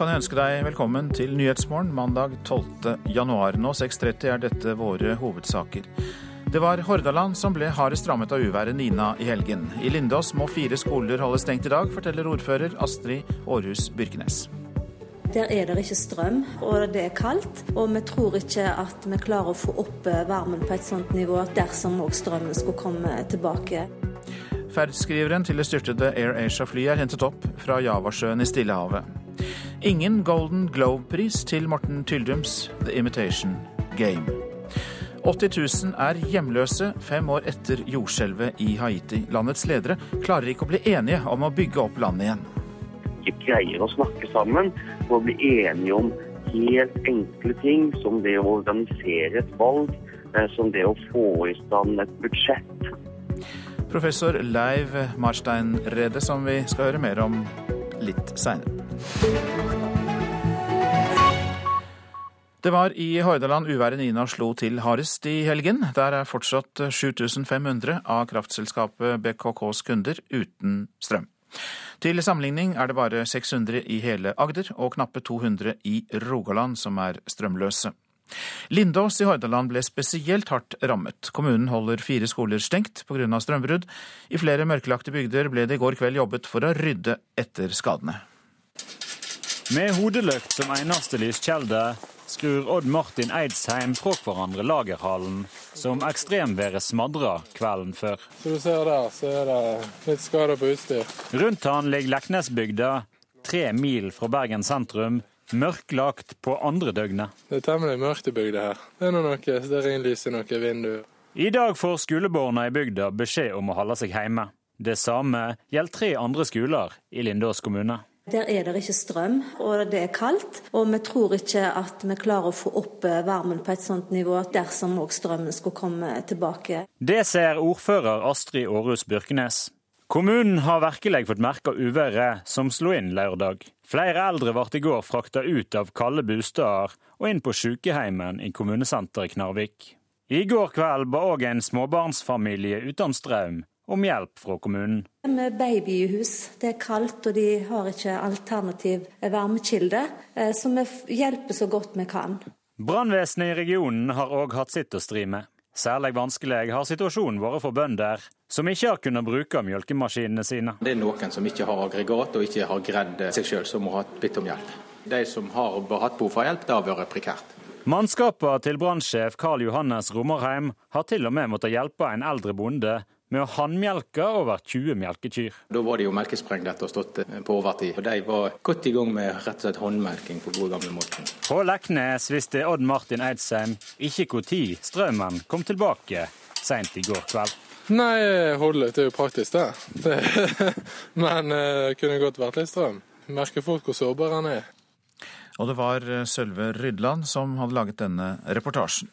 kan jeg ønske deg velkommen til Nyhetsmorgen mandag 12. januar. Nå 6.30 er dette våre hovedsaker. Det var Hordaland som ble hardest rammet av uværet Nina i helgen. I Lindås må fire skoler holde stengt i dag, forteller ordfører Astrid Aarhus Byrkenes. Der er det ikke strøm, og det er kaldt. Og vi tror ikke at vi klarer å få opp varmen på et sånt nivå dersom òg strømmen skulle komme tilbake. Ferdskriveren til det styrtede Air Asia-flyet er hentet opp fra Javasjøen i Stillehavet. Ingen Golden Globe-pris til Morten Tyldums The Imitation Game. 80 000 er hjemløse fem år etter jordskjelvet i Haiti. Landets ledere klarer ikke å bli enige om å bygge opp landet igjen Vi greier å snakke sammen og bli enige om helt enkle ting som det å organisere et valg, eh, som det å få i stand et budsjett. Professor Leiv Marstein Rede, som vi skal høre mer om litt seinere. Det var i Hordaland uværet Nina slo til hardest i helgen. Der er fortsatt 7500 av kraftselskapet BKKs kunder uten strøm. Til sammenligning er det bare 600 i hele Agder og knappe 200 i Rogaland som er strømløse. Lindås i Hordaland ble spesielt hardt rammet. Kommunen holder fire skoler stengt pga. strømbrudd. I flere mørkelagte bygder ble det i går kveld jobbet for å rydde etter skadene. Med hodelykt som eneste lyskjelde skrur Odd Martin Eidsheim fra hverandre lagerhallen, som ekstremværet smadra kvelden før. Som du ser der, så er det litt skader på utstyr. Rundt han ligger Leknesbygda, tre mil fra Bergen sentrum, mørklagt på andre døgnet. Det er temmelig mørkt i bygda her. Det er noe stearinlys i noen vinduer. I dag får skolebarna i bygda beskjed om å holde seg hjemme. Det samme gjelder tre andre skoler i Lindås kommune. Der er det ikke strøm, og det er kaldt. Og vi tror ikke at vi klarer å få opp eh, varmen på et sånt nivå dersom òg strømmen skulle komme tilbake. Det ser ordfører Astrid Aarhus Byrkenes. Kommunen har virkelig fått merke uværet som slo inn lørdag. Flere eldre ble i går frakta ut av kalde bosteder og inn på sykehjemmen i kommunesenteret Knarvik. I går kveld ba òg en småbarnsfamilie uten strøm om hjelp fra kommunen. Med baby i hus. Det er kaldt, og de har ikke alternativ varmekilde. Eh, så vi hjelper så godt vi kan. Brannvesenet i regionen har òg hatt sitt å stri med. Særlig vanskelig har situasjonen vært for bønder som ikke har kunnet bruke mjølkemaskinene sine. Det er noen som ikke har aggregat og ikke har greid seg sjøl, som må ha bedt om hjelp. De som har hatt behov for hjelp, det har vært prekært. Mannskapene til brannsjef Karl Johannes Romerheim har til og med måttet hjelpe en eldre bonde med å håndmelke over 20 melkekyr. Da var det jo melkespreng dette og stått eh, på overtid. Og De var godt i gang med rett og slett håndmelking på gode gamle måten. På Leknes visste Odd Martin Eidsheim ikke når strømmen kom tilbake seint i går kveld. Nei, hodelykt er jo praktisk, det. Men det eh, kunne godt vært litt strøm. Merker fort hvor sårbar han er. Og det var eh, Sølve Rydland som hadde laget denne reportasjen.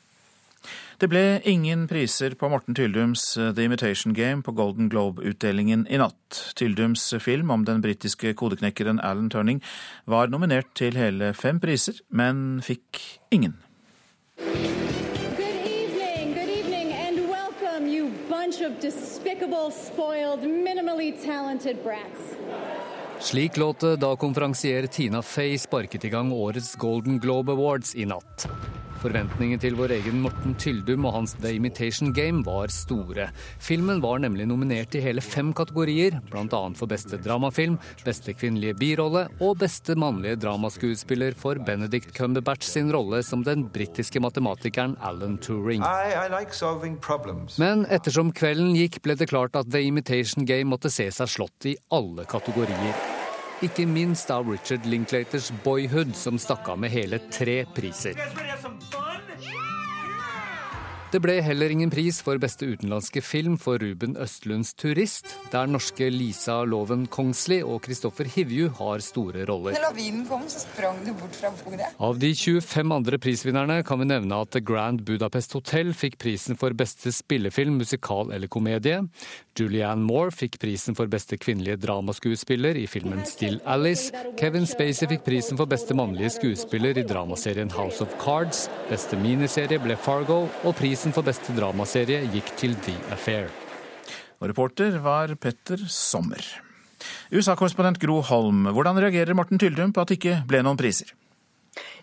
Det ble ingen priser på Morten Tyldums eh, The Imitation Game på Golden Globe-utdelingen i natt. Tyldums film om den britiske kodeknekkeren Alan Turning var nominert til hele fem priser, men fikk ingen. Good evening, good evening, and welcome, you bunch of despicable, spoiled, minimally talented brats. Slik låt det da konferansier Tina Fey sparket i gang årets Golden Globe Awards i natt. Forventningene til vår egen Morten Tyldum og hans The Imitation Game var store. Filmen var nemlig nominert i hele fem kategorier, bl.a. for beste dramafilm, beste kvinnelige birolle og beste mannlige dramaskuespiller for Benedict Cumberbatch sin rolle som den britiske matematikeren Alan Turing. I, I like Men ettersom kvelden gikk, ble det klart at The Imitation Game måtte se seg slått i alle kategorier. Ikke minst av Richard Linklaters Boyhood, som stakk av med hele tre priser. Det ble heller ingen pris for beste utenlandske film for Ruben Østlunds 'Turist', der norske Lisa Loven Kongsli og Kristoffer Hivju har store roller. Kom, Av de 25 andre prisvinnerne kan vi nevne at The Grand Budapest Hotel fikk prisen for beste spillefilm, musikal eller komedie. Julianne Moore fikk prisen for beste kvinnelige dramaskuespiller i filmen 'Still Alice'. Kevin Spacey fikk prisen for beste mannlige skuespiller i dramaserien 'House of Cards'. Beste miniserie ble 'Fargo', og prisen Prisen for beste dramaserie gikk til The Affair. Og reporter var Petter Sommer. USA-korrespondent Gro Holm, hvordan reagerer Morten Tyldum på at det ikke ble noen priser?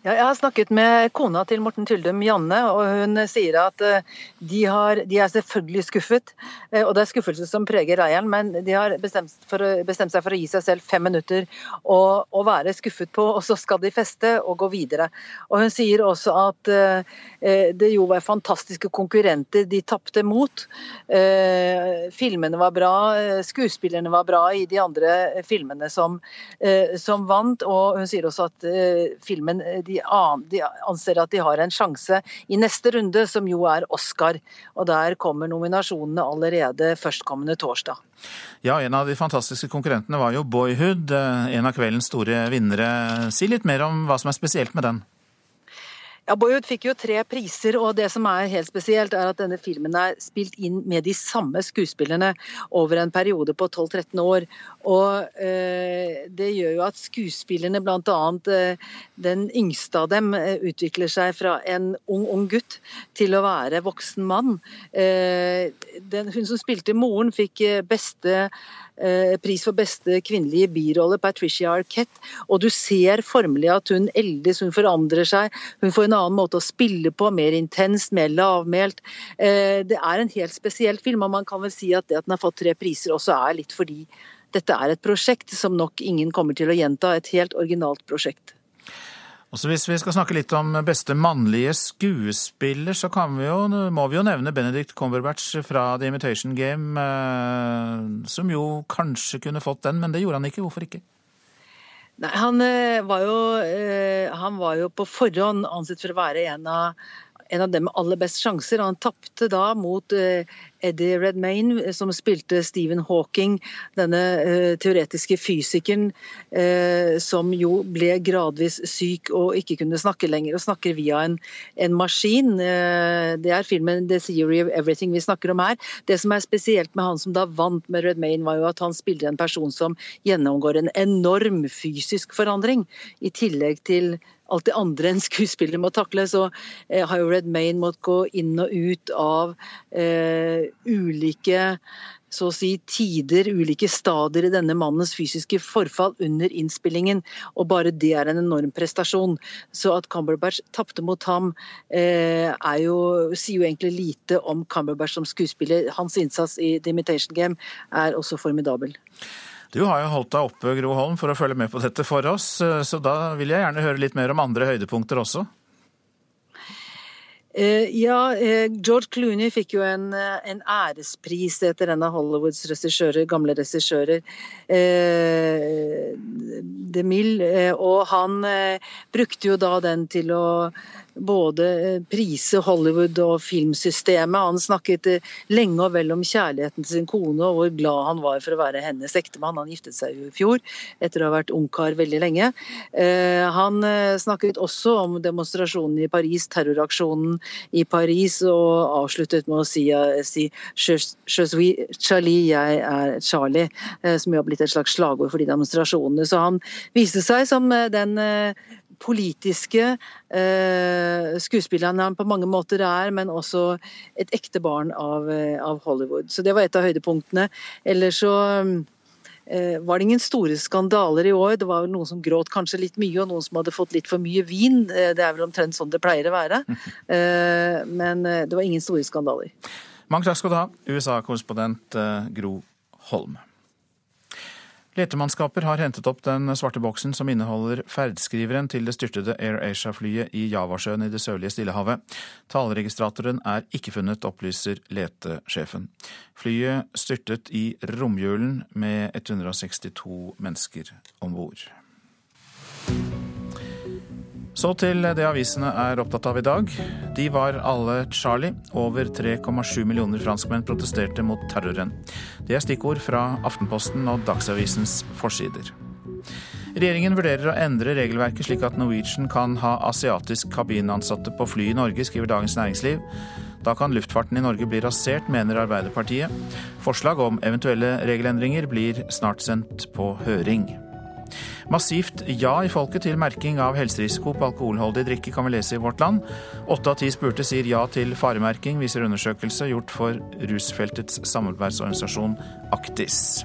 Ja, jeg har snakket med kona til Morten Tyldum, Janne, og hun sier at eh, de, har, de, er selvfølgelig skuffet. Eh, og det er skuffelse som preger leiren, men de har bestemt, for, bestemt, seg for å gi seg selv fem minutter å, være skuffet på, og så skal de feste og gå videre. Og Hun sier også at eh, det jo var fantastiske konkurrenter de tapte mot. Filmene var bra, skuespillerne var bra i de andre filmene som, som vant, og hun sier også at filmen de de, anser at de har en sjanse i neste runde, som jo er Oscar. Og der kommer nominasjonene allerede førstkommende torsdag. Ja, en av de fantastiske konkurrentene var jo Boyhood, eh, en av kveldens store vinnere. Si litt mer om hva som er spesielt med den? Ja, Boyhood fikk jo tre priser, og det som er helt spesielt, er at denne filmen er spilt inn med de samme skuespillerne over en periode på 12-13 år. Og eh, det gjør jo at skuespillerne, bl.a. Eh, den yngste av dem, eh, utvikler seg fra en ung, ung gutt til å være voksen mann. Eh, den, hun som spilte moren, fikk eh, beste Eh, pris for beste kvinnelige birolle, Patricia Arquette. Og du ser formelig at hun eldes, hun forandrer seg. Hun får en annen måte å spille på, mer intenst, mer lavmælt. Eh, det er en helt spesiell film, og man kan vel si at det at den har fått tre priser også er litt fordi dette er et prosjekt som nok ingen kommer til å gjenta. Et helt originalt prosjekt. Også hvis vi skal snakke litt om beste mannlige skuespiller, så vi jo, må vi jo nevne Benedict Cumberbatch fra The Imitation Game, eh, som jo kanskje kunne fått den, men det gjorde han ikke. Hvorfor ikke? Nei, han eh, var, jo, eh, han var jo på forhånd ansett for å være en av en av dem med aller best sjanser. Han tapte da mot Eddie Redmayne, som spilte Stephen Hawking, denne uh, teoretiske fysikeren som jo ble gradvis syk og ikke kunne snakke lenger, og snakker via en, en maskin. Det er filmen 'The Theory of Everything' vi snakker om her. Det som er spesielt med han som da vant med Redmayne, var jo at han spiller en person som gjennomgår en enorm fysisk forandring, i tillegg til alt det andre en skuespiller må takle, så eh, har jo Red Maine måttet gå inn og ut av eh, ulike så å si, tider, ulike stadier i denne mannens fysiske forfall under innspillingen. Og bare det er en enorm prestasjon. Så at Cumberbatch tapte mot ham, eh, jo, sier jo egentlig lite om Cumberbatch som skuespiller. Hans innsats i The Imitation Game er også formidabel. Du har jo holdt deg oppe, Gro Holm, for å følge med på dette for oss, eh, så da vil jeg gjerne høre litt mer om andre høydepunkter også. Eh, ja, eh, George Clooney fikk jo en, en ærespris etter en av Hollywoods regissører, gamle regissører, eh, DeMille, og han eh, brukte jo da den til å både eh, prise Hollywood og filmsystemet. Han snakket eh, lenge og vel om kjærligheten til sin kone og hvor glad han var for å være hennes ektemann. Han giftet seg jo i fjor etter å ha vært ungkar veldig lenge. Eh, han snakket også om demonstrasjonen i Paris, terroraksjonen i Paris, og avsluttet med å si, Charlie, jeg er Charlie, som jo har blitt et slags slagord for de demonstrasjonene. Så han viste seg som den politiske eh, skuespilleren han på mange måter er, men også et ekte barn av, eh, av Hollywood. Så det var et av høydepunktene. Ellers så eh, var det ingen store skandaler i år. Det var noen som gråt kanskje litt mye, og noen som hadde fått litt for mye vin. Det er vel omtrent sånn det pleier å være. Eh, men det var ingen store skandaler. Mange takk skal du ha, USA-korrespondent Gro Holm. Letemannskaper har hentet opp den svarte boksen som inneholder ferdskriveren til det styrtede Air Asia-flyet i Javasjøen i det sørlige Stillehavet. Taleregistratoren er ikke funnet, opplyser letesjefen. Flyet styrtet i romjulen med 162 mennesker om bord. Så til det avisene er opptatt av i dag. De var alle Charlie. Over 3,7 millioner franskmenn protesterte mot terroren. Det er stikkord fra Aftenposten og Dagsavisens forsider. Regjeringen vurderer å endre regelverket slik at Norwegian kan ha asiatisk kabinansatte på fly i Norge, skriver Dagens Næringsliv. Da kan luftfarten i Norge bli rasert, mener Arbeiderpartiet. Forslag om eventuelle regelendringer blir snart sendt på høring. Massivt ja i folket til merking av helserisiko på alkoholholdig drikke, kan vi lese i Vårt Land. Åtte av ti spurte sier ja til faremerking, viser undersøkelse gjort for rusfeltets samarbeidsorganisasjon Aktis.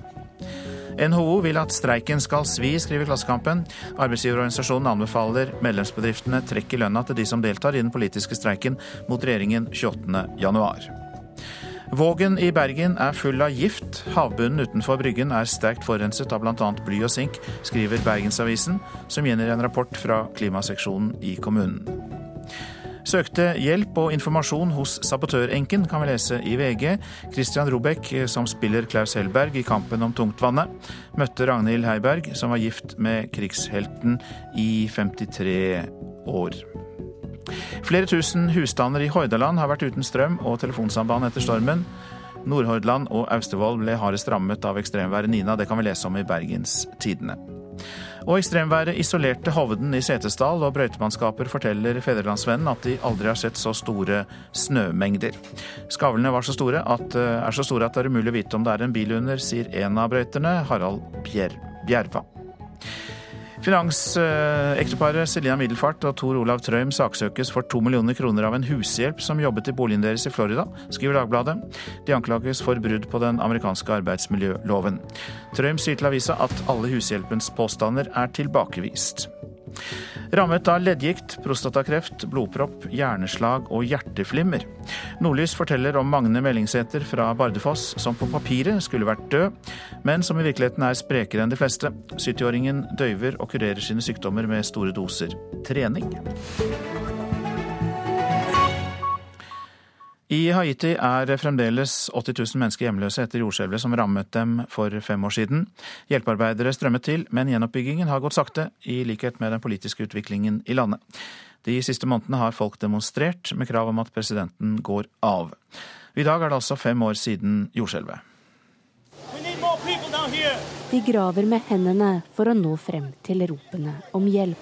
NHO vil at streiken skal svi, skriver Klassekampen. Arbeidsgiverorganisasjonen anbefaler medlemsbedriftene trekke lønna til de som deltar i den politiske streiken mot regjeringen 28.1. Vågen i Bergen er full av gift. Havbunnen utenfor Bryggen er sterkt forurenset av bl.a. bly og sink, skriver Bergensavisen, som gjenner en rapport fra klimaseksjonen i kommunen. Søkte hjelp og informasjon hos sabotørenken, kan vi lese i VG. Christian Robek, som spiller Klaus Hellberg i Kampen om tungtvannet, møtte Ragnhild Heiberg, som var gift med krigshelten i 53 år. Flere tusen husstander i Hordaland har vært uten strøm og telefonsamband etter stormen. Nordhordland og Austevoll ble hardest rammet av ekstremværet Nina. Det kan vi lese om i Bergens Tidende. Og ekstremværet isolerte Hovden i Setesdal, og brøytemannskaper forteller Fedrelandsvennen at de aldri har sett så store snømengder. Skavlene var så store at, eh, er så store at det er umulig å vite om det er en bil under, sier en av brøyterne, Harald Bjerva. Finansekteparet Selina Middelfart og Tor Olav Trøim saksøkes for to millioner kroner av en hushjelp som jobbet i boligen deres i Florida, skriver Dagbladet. De anklages for brudd på den amerikanske arbeidsmiljøloven. Trøim sier til avisa at alle hushjelpens påstander er tilbakevist. Rammet av leddgikt, prostatakreft, blodpropp, hjerneslag og hjerteflimmer. Nordlys forteller om Magne Mellingsæter fra Bardufoss, som på papiret skulle vært død, men som i virkeligheten er sprekere enn de fleste. 70-åringen døyver og kurerer sine sykdommer med store doser trening. I Haiti er fremdeles 80 000 mennesker hjemløse etter jordskjelvet som rammet dem for fem år siden. Hjelpearbeidere strømmet til, men gjenoppbyggingen har gått sakte, i likhet med den politiske utviklingen i landet. De siste månedene har folk demonstrert med krav om at presidenten går av. I dag er det altså fem år siden jordskjelvet. De graver med hendene for å nå frem til ropene om hjelp.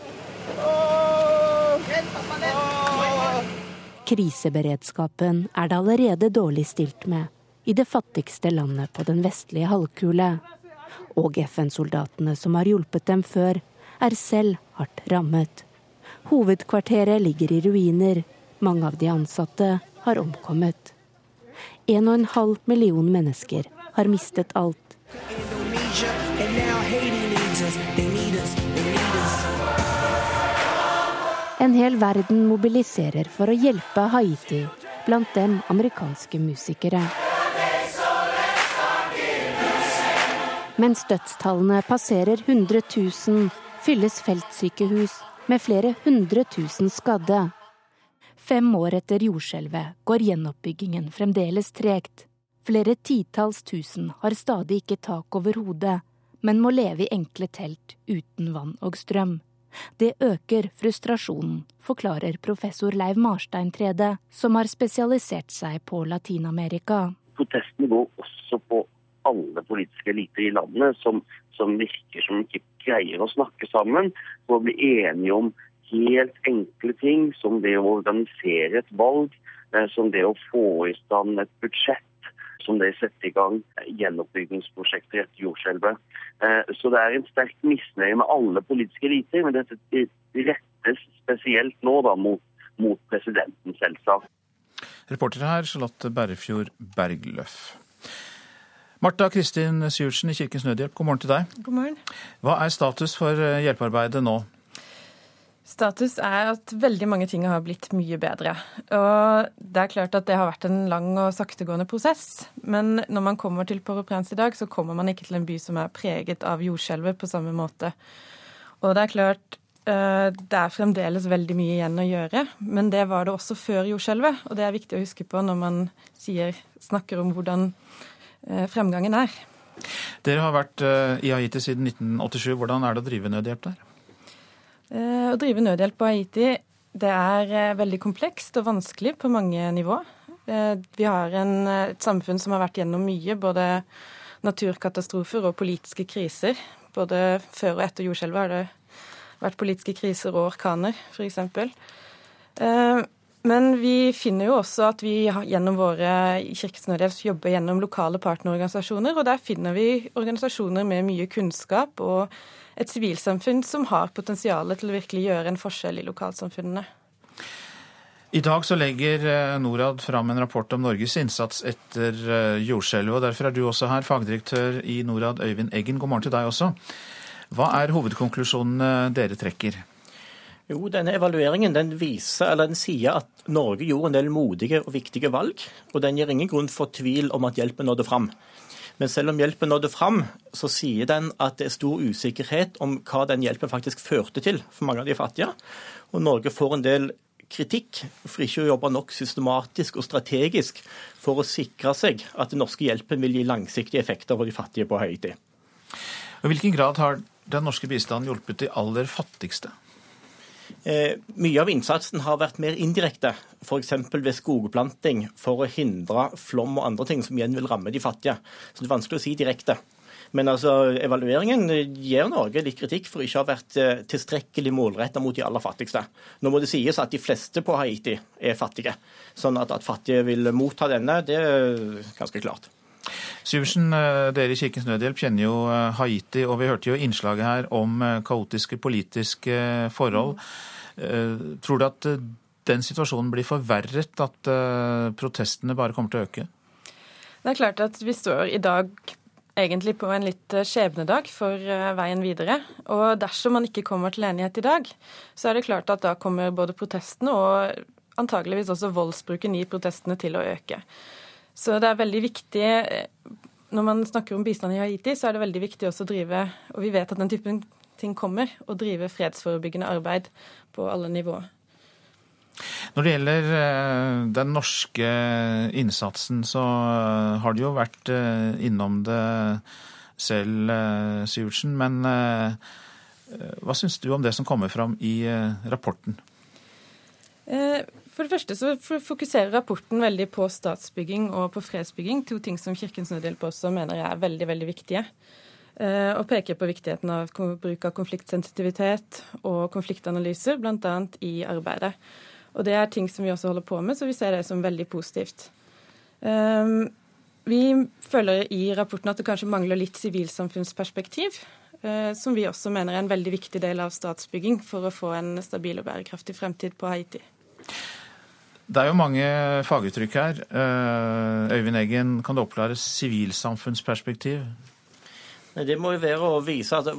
Kriseberedskapen er det allerede dårlig stilt med i det fattigste landet på den vestlige halvkule. Og FN-soldatene som har hjulpet dem før, er selv hardt rammet. Hovedkvarteret ligger i ruiner. Mange av de ansatte har omkommet. En og en halv million mennesker har mistet alt. Indonesia, En hel verden mobiliserer for å hjelpe Haiti, blant dem amerikanske musikere. Mens dødstallene passerer 100 000, fylles feltsykehus med flere hundre tusen skadde. Fem år etter jordskjelvet går gjenoppbyggingen fremdeles tregt. Flere titalls tusen har stadig ikke tak over hodet, men må leve i enkle telt uten vann og strøm. Det øker frustrasjonen, forklarer professor Leiv Marstein Trede, som har spesialisert seg på Latin-Amerika. Protestene går også på alle politiske eliter i landet, som, som virker som ikke greier å snakke sammen for å bli enige om helt enkle ting, som det å organisere et valg, eh, som det å få i stand et budsjett som det setter i gang gjenoppbyggingsprosjekter etter jordskjelvet. Eh, så det er en sterk misnøye med alle politiske eliter, men dette rettes spesielt nå da mot, mot presidenten, selvsagt. Reporter her, Charlotte Berrefjord Bergløff. Marta Kristin Sjursen i Kirkens Nødhjelp, god morgen til deg. God morgen. Hva er status for eh, hjelpearbeidet nå? Status er at veldig mange ting har blitt mye bedre. Og det er klart at det har vært en lang og saktegående prosess. Men når man kommer til Port-au-Prince i dag, så kommer man ikke til en by som er preget av jordskjelvet på samme måte. Og det er klart eh, det er fremdeles veldig mye igjen å gjøre, men det var det også før jordskjelvet. Og det er viktig å huske på når man sier, snakker om hvordan eh, fremgangen er. Dere har vært eh, i Haiti siden 1987. Hvordan er det å drive nødhjelp der? Eh, å drive nødhjelp på Haiti det er eh, veldig komplekst og vanskelig på mange nivå. Eh, vi har en, et samfunn som har vært gjennom mye, både naturkatastrofer og politiske kriser. Både før og etter jordskjelvet har det vært politiske kriser og orkaner, f.eks. Men vi finner jo også at vi gjennom våre Kirkens Nødhjelp jobber gjennom lokale partnerorganisasjoner, og der finner vi organisasjoner med mye kunnskap og et sivilsamfunn som har potensial til å virkelig gjøre en forskjell i lokalsamfunnene. I dag så legger eh, Norad fram en rapport om Norges innsats etter eh, jordskjelvet. og Derfor er du også her, fagdirektør i Norad Øyvind Eggen. God morgen til deg også. Hva er hovedkonklusjonene dere trekker? Jo, denne Evalueringen den viser, eller den sier at Norge gjorde en del modige og viktige valg. Og den gir ingen grunn for tvil om at hjelpen nådde fram. Men selv om hjelpen nådde fram, så sier den at det er stor usikkerhet om hva den hjelpen faktisk førte til for mange av de fattige. Og Norge får en del kritikk for ikke å jobbe nok systematisk og strategisk for å sikre seg at den norske hjelpen vil gi langsiktige effekter for de fattige på Haiti. I hvilken grad har den norske bistanden hjulpet de aller fattigste? Eh, mye av innsatsen har vært mer indirekte, f.eks. ved skogplanting for å hindre flom og andre ting som igjen vil ramme de fattige. Så det er vanskelig å si direkte. Men altså, evalueringen gir Norge litt kritikk for ikke å ha vært eh, tilstrekkelig målretta mot de aller fattigste. Nå må det sies at de fleste på Haiti er fattige. Sånn at, at fattige vil motta denne, det er ganske klart. Syversen, eh, dere i Kirkens Nødhjelp kjenner jo eh, Haiti, og vi hørte jo innslaget her om kaotiske politiske forhold. Tror du at den situasjonen blir forverret, at protestene bare kommer til å øke? Det er klart at vi står i dag egentlig på en litt eh, skjebnedag for eh, veien videre. Og dersom man ikke kommer til enighet i dag, så er det klart at da kommer både protestene og antageligvis også voldsbruken i protestene til å øke. Så det er veldig viktig eh, Når man snakker om bistand i Haiti, så er det veldig viktig også å drive, og vi vet at den typen ting kommer, å drive fredsforebyggende arbeid på alle nivåer. Når det gjelder eh, den norske innsatsen, så eh, har du jo vært eh, innom det selv, Syvertsen. Men hva syns du om det som kommer fram i rapporten? For det første så fokuserer rapporten veldig på statsbygging og på fredsbygging. To ting som Kirkens Nødhjelp også mener er veldig, veldig viktige. Og peker på viktigheten av bruk av konfliktsensitivitet og konfliktanalyser, bl.a. i arbeidet. Og det er ting som vi også holder på med, så vi ser det som veldig positivt. Um, vi føler i rapporten at det kanskje mangler litt sivilsamfunnsperspektiv, uh, som vi også mener er en veldig viktig del av statsbygging for å få en stabil og bærekraftig fremtid på Haiti. Det er jo mange faguttrykk her. Uh, Øyvind Eggen, kan du oppklare sivilsamfunnsperspektiv? Det må jo være å vise at,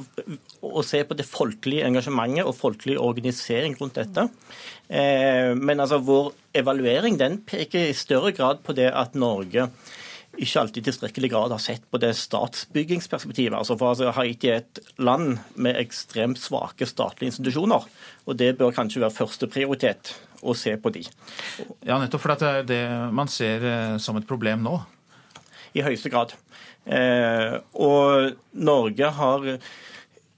å se på det folkelige engasjementet og folkelig organisering rundt dette. Eh, men altså, vår evaluering den peker i større grad på det at Norge ikke alltid i tilstrekkelig grad har sett på det statsbyggingsperspektivet. Altså for altså, Haiti er et land med ekstremt svake statlige institusjoner. Og det bør kanskje være førsteprioritet å se på de. Ja, nettopp for det er det man ser eh, som et problem nå. I høyeste grad. Eh, og Norge har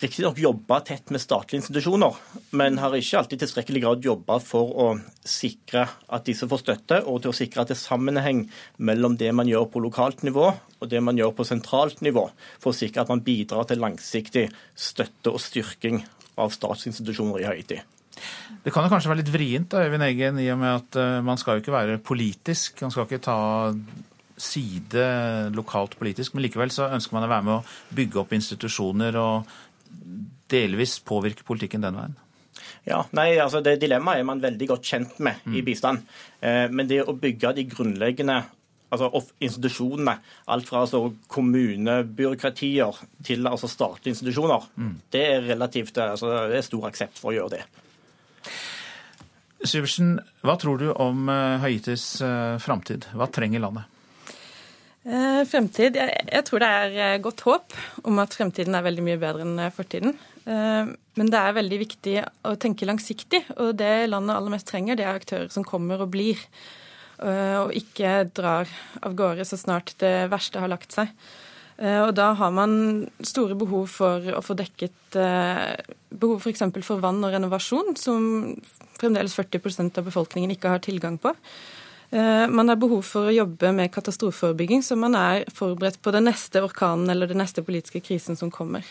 riktignok jobba tett med statlige institusjoner, men har ikke alltid tilstrekkelig grad jobba for å sikre at disse får støtte, og til å sikre at det er sammenheng mellom det man gjør på lokalt nivå og det man gjør på sentralt nivå, for å sikre at man bidrar til langsiktig støtte og styrking av statsinstitusjoner i Haiti. Det kan jo kanskje være litt vrient, da, Øyvind Eggen, i og med at eh, man skal jo ikke være politisk. Man skal ikke ta side lokalt politisk, men likevel så ønsker man å være med å bygge opp institusjoner og delvis påvirke politikken den veien? Ja, nei, altså Det dilemmaet er man veldig godt kjent med mm. i bistand. Eh, men det å bygge de grunnleggende altså institusjonene, alt fra altså, kommunebyråkratier til altså, statlige institusjoner, mm. det er relativt altså, det er stor aksept for å gjøre det. Syversen, hva tror du om eh, Haitis uh, framtid? Hva trenger landet? Eh, fremtid jeg, tror det er eh, godt håp om at fremtiden er veldig mye bedre enn eh, fortiden. Eh, men det er veldig viktig å tenke langsiktig, og det landet aller mest trenger, det er aktører som kommer og blir. Eh, og ikke drar av gårde så snart det verste har lagt seg. Eh, og da har man store behov for å få dekket behov f.eks. For, for vann og renovasjon, som fremdeles 40% av befolkningen ikke har tilgang på. Eh, man har behov for å jobbe med katastrofeforebygging, så man er forberedt på den neste orkanen eller den neste politiske krisen som kommer.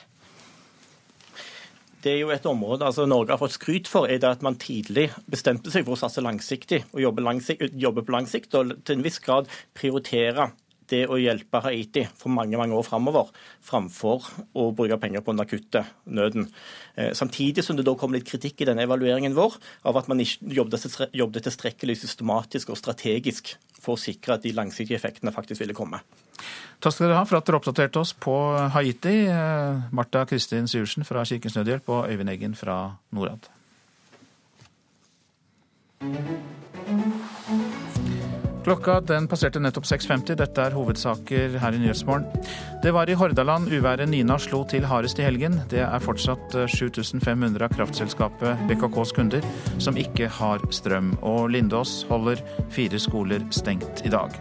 Det er jo et område altså Norge har fått skryt for, er det at man tidlig bestemte seg for å satse langsiktig og jobbe, langsikt, jobbe på lang sikt, og til en viss grad prioritere det å hjelpe Haiti for mange mange år framover, framfor å bruke penger på den akutte nøden. Eh, samtidig som det da kom litt kritikk i denne evalueringen vår av at man ikke jobbet tilstrekkelig systematisk og strategisk for å sikre at de langsiktige effektene faktisk ville komme. Takk skal dere ha for at dere oppdaterte oss på Haiti. Eh, Marta Kristin Syversen fra Kirkens Nødhjelp og Øyvind Eggen fra Norad. Klokka den passerte nettopp 6.50. Dette er hovedsaker her i Nyhetsmorgen. Det var i Hordaland uværet Nina slo til hardest i helgen. Det er fortsatt 7500 eh, av kraftselskapet BKKs kunder som ikke har strøm. Og Lindås holder fire skoler stengt i dag.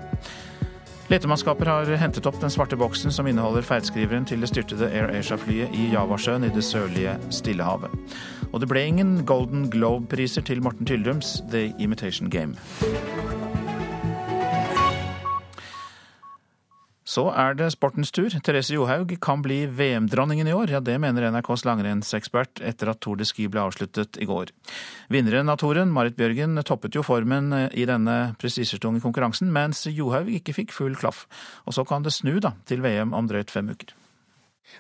Letemannskaper har hentet opp den svarte boksen som inneholder feilskriveren til det styrtede Air Asia-flyet i Javasjøen i det sørlige Stillehavet. Og det ble ingen Golden Globe-priser til Morten Tyldums The Imitation Game. Så er det sportens tur. Therese Johaug kan bli VM-dronningen i år. Ja, Det mener NRKs langrennsekspert etter at Tour de Ski ble avsluttet i går. Vinneren av toren, Marit Bjørgen, toppet jo formen i denne prestisjetunge konkurransen, mens Johaug ikke fikk full klaff. Og så kan det snu da, til VM om drøyt fem uker.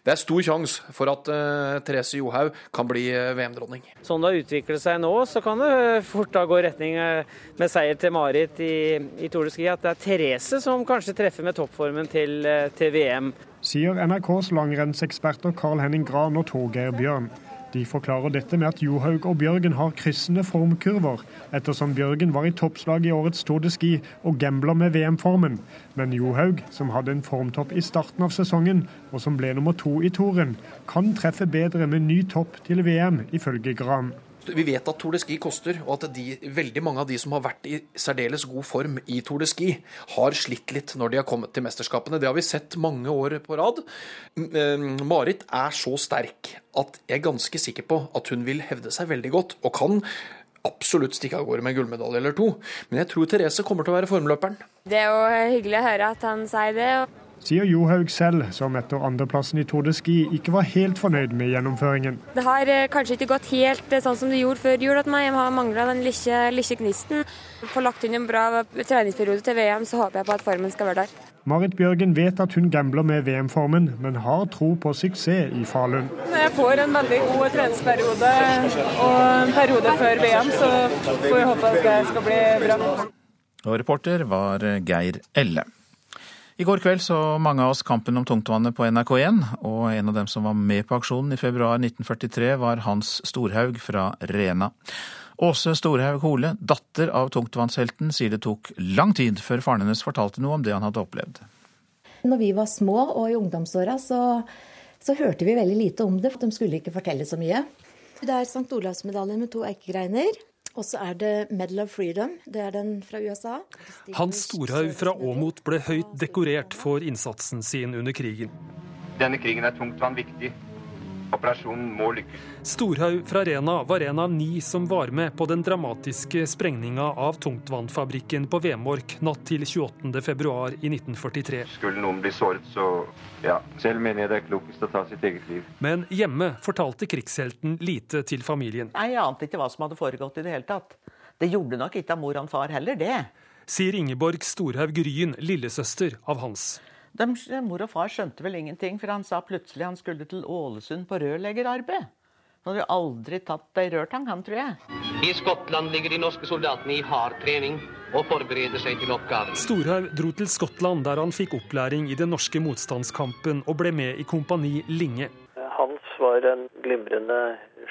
Det er stor sjanse for at uh, Therese Johaug kan bli uh, VM-dronning. Sånn det har utviklet seg nå, så kan det fort da gå i retning uh, med seier til Marit i, i Tour de Ski. At det er Therese som kanskje treffer med toppformen til, til VM. Sier NRKs langrennseksperter Carl Henning Gran og Torgeir Bjørn. De forklarer dette med at Johaug og Bjørgen har kryssende formkurver, ettersom Bjørgen var i toppslag i årets Tour de Ski og gambler med VM-formen. Men Johaug, som hadde en formtopp i starten av sesongen, og som ble nummer to i toren, kan treffe bedre med ny topp til VM, ifølge Gran. Vi vet at Tour de Ski koster, og at de, veldig mange av de som har vært i særdeles god form i Tour de Ski, har slitt litt når de har kommet til mesterskapene. Det har vi sett mange år på rad. Eh, Marit er så sterk at jeg er ganske sikker på at hun vil hevde seg veldig godt, og kan absolutt stikke av gårde med en gullmedalje eller to. Men jeg tror Therese kommer til å være formløperen. Det er jo hyggelig å høre at han sier det sier Johaug selv, som etter andreplassen i Tour de Ski ikke var helt fornøyd med gjennomføringen. Det har eh, kanskje ikke gått helt eh, sånn som det gjorde før jul, at Jeg har mangla den lille, lille gnisten. Får lagt inn en bra treningsperiode til VM, så håper jeg på at formen skal være der. Marit Bjørgen vet at hun gambler med VM-formen, men har tro på suksess i Falun. Jeg får en veldig god treningsperiode og en periode før VM, så får vi håpe at det skal bli bra. Og reporter var Geir Elle. I går kveld så mange av oss kampen om tungtvannet på NRK1, og en av dem som var med på aksjonen i februar 1943, var Hans Storhaug fra Rena. Åse Storhaug Hole, datter av tungtvannshelten, sier det tok lang tid før faren hennes fortalte noe om det han hadde opplevd. Når vi var små og i ungdomsåra, så, så hørte vi veldig lite om det. De skulle ikke fortelle så mye. Det er St. Olavsmedaljen med to eikegreiner. Og så er det Medal of Freedom. Det er den fra USA. Hans Storhaug fra Åmot ble høyt dekorert for innsatsen sin under krigen. Denne krigen er tungtvann viktig. Operasjonen må lykkes. Storhaug fra Rena var en av ni som var med på den dramatiske sprengninga av tungtvannfabrikken på Vemork natt til 28.2 i 1943. Skulle noen bli såret, så ja. Selv mener jeg det er klokest å ta sitt eget liv. Men hjemme fortalte krigshelten lite til familien. Nei, Jeg ante ikke hva som hadde foregått i det hele tatt. Det gjorde nok ikke av mor og far heller, det. Sier Ingeborg Storhaug Ryen, lillesøster av Hans. De, mor og far skjønte vel ingenting, for han sa plutselig han skulle til Ålesund på rørleggerarbeid. Han hadde aldri tatt ei rørtang, han, tror jeg. I Skottland ligger de norske soldatene i hard trening og forbereder seg til oppgaven. Storhaug dro til Skottland, der han fikk opplæring i den norske motstandskampen og ble med i Kompani Linge. Var en glimrende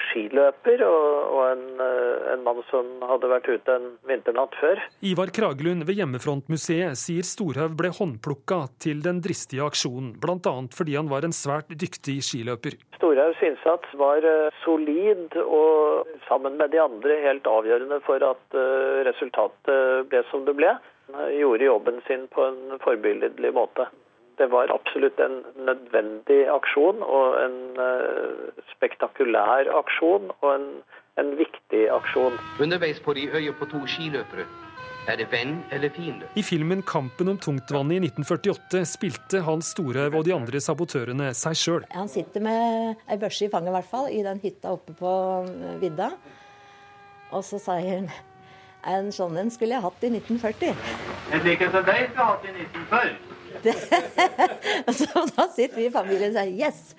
skiløper og, og en, eh, en, mann som hadde vært ute en vinternatt før. Ivar Kragelund ved Hjemmefrontmuseet sier Storhaug ble håndplukka til den dristige aksjonen, bl.a. fordi han var en svært dyktig skiløper. Storhaugs innsats var eh, solid og sammen med de andre helt avgjørende for at eh, resultatet ble som det ble. Han gjorde jobben sin på en forbilledlig måte det var absolutt en nødvendig aksjon og en uh, spektakulær aksjon og en, en, viktig aksjon. Underveis på de øya på to skiløpere. Er det venn eller fiende? I filmen 'Kampen om tungtvannet' i 1948 spilte Hans Storhaug og de andre sabotørene seg sjøl. Han sitter med ei børse i fanget, i hvert fall, i den hytta oppe på eh, vidda. Og så sier han en sånn en skulle jeg hatt i 1940. En slik en som deg skulle hatt i 1940. Det, så da sitter vi i familien og sier yes.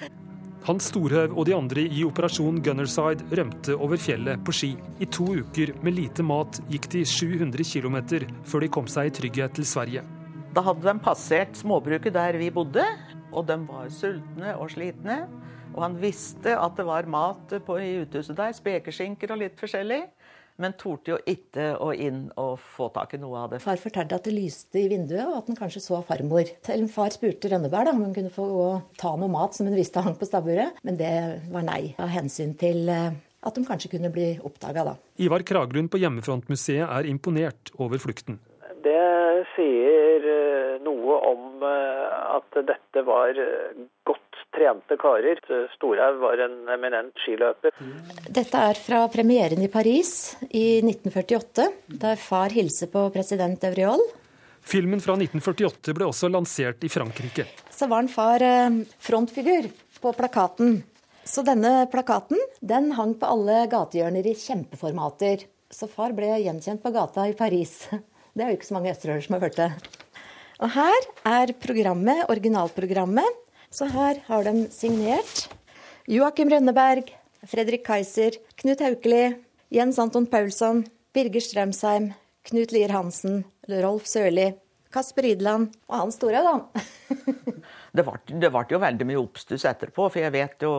Hans Storhaug og de andre i Operasjon Gunnerside rømte over fjellet på ski. I to uker med lite mat gikk de 700 km før de kom seg i trygghet til Sverige. Da hadde de passert småbruket der vi bodde, og de var sultne og slitne. Og han visste at det var mat på i uthuset der, spekeskinker og litt forskjellig. Men torde jo ikke å inn og få tak i noe av det. Far fortalte at det lyste i vinduet, og at han kanskje så farmor. Selv far spurte Rønneberg om hun kunne få ta noe mat som hun visste hang på stabburet, men det var nei. Av hensyn til eh, at de kanskje kunne bli oppdaga da. Ivar Kraglund på Hjemmefrontmuseet er imponert over flukten. Det sier eh, noe om eh, at dette var godt trente karer. Storhaug var en eminent skiløper. Dette er fra premieren i Paris i 1948, der far hilser på president Evriol. Filmen fra 1948 ble også lansert i Frankrike. Så var en far eh, frontfigur på plakaten. Så denne plakaten den hang på alle gatehjørner i kjempeformater. Så far ble gjenkjent på gata i Paris. Det er jo ikke så mange østerøyere som har hørt det. Og her er programmet, originalprogrammet så her har de signert Joakim Rønneberg, Fredrik Kaiser, Knut Haukeli, Jens Anton Paulsson, Birger Strømsheim, Knut Lier Hansen, Rolf Sørli, Kasper Idland og Hans Storhaug, da. det, ble, jo veldig mye oppstuss etterpå, for jeg vet jo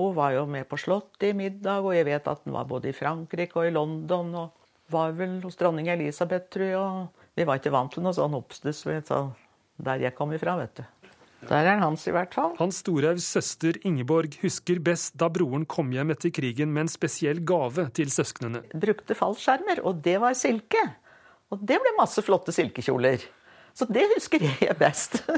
Hun var jo med på Slottet i middag, og jeg vet at hun var både i Frankrike og i London, og var vel hos dronning Elisabeth, tror jeg. Og vi var ikke vant til noe sånn oppstuss der jeg kom ifra, vet du. Der er Hans i hvert fall. Hans Storhaugs søster Ingeborg husker best da broren kom hjem etter krigen med en spesiell gave til søsknene. Brukte fallskjermer, og det var silke. Og det ble masse flotte silkekjoler. Så det husker jeg best.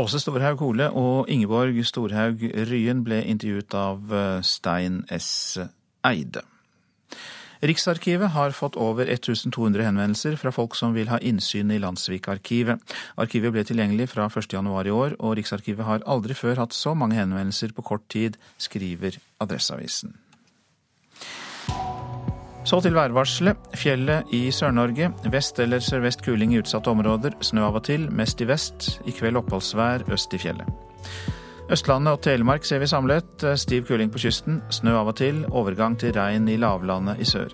Åse Storhaug Hole og Ingeborg Storhaug Ryen ble intervjuet av Stein S. Eide. Riksarkivet har fått over 1200 henvendelser fra folk som vil ha innsyn i Landsvik-arkivet. Arkivet ble tilgjengelig fra 1.1 i år, og Riksarkivet har aldri før hatt så mange henvendelser på kort tid, skriver Adresseavisen. Så til værvarselet. Fjellet i Sør-Norge. Vest eller sørvest kuling i utsatte områder. Snø av og til, mest i vest. I kveld oppholdsvær øst i fjellet. Østlandet og Telemark ser vi samlet. Stiv kuling på kysten. Snø av og til. Overgang til regn i lavlandet i sør.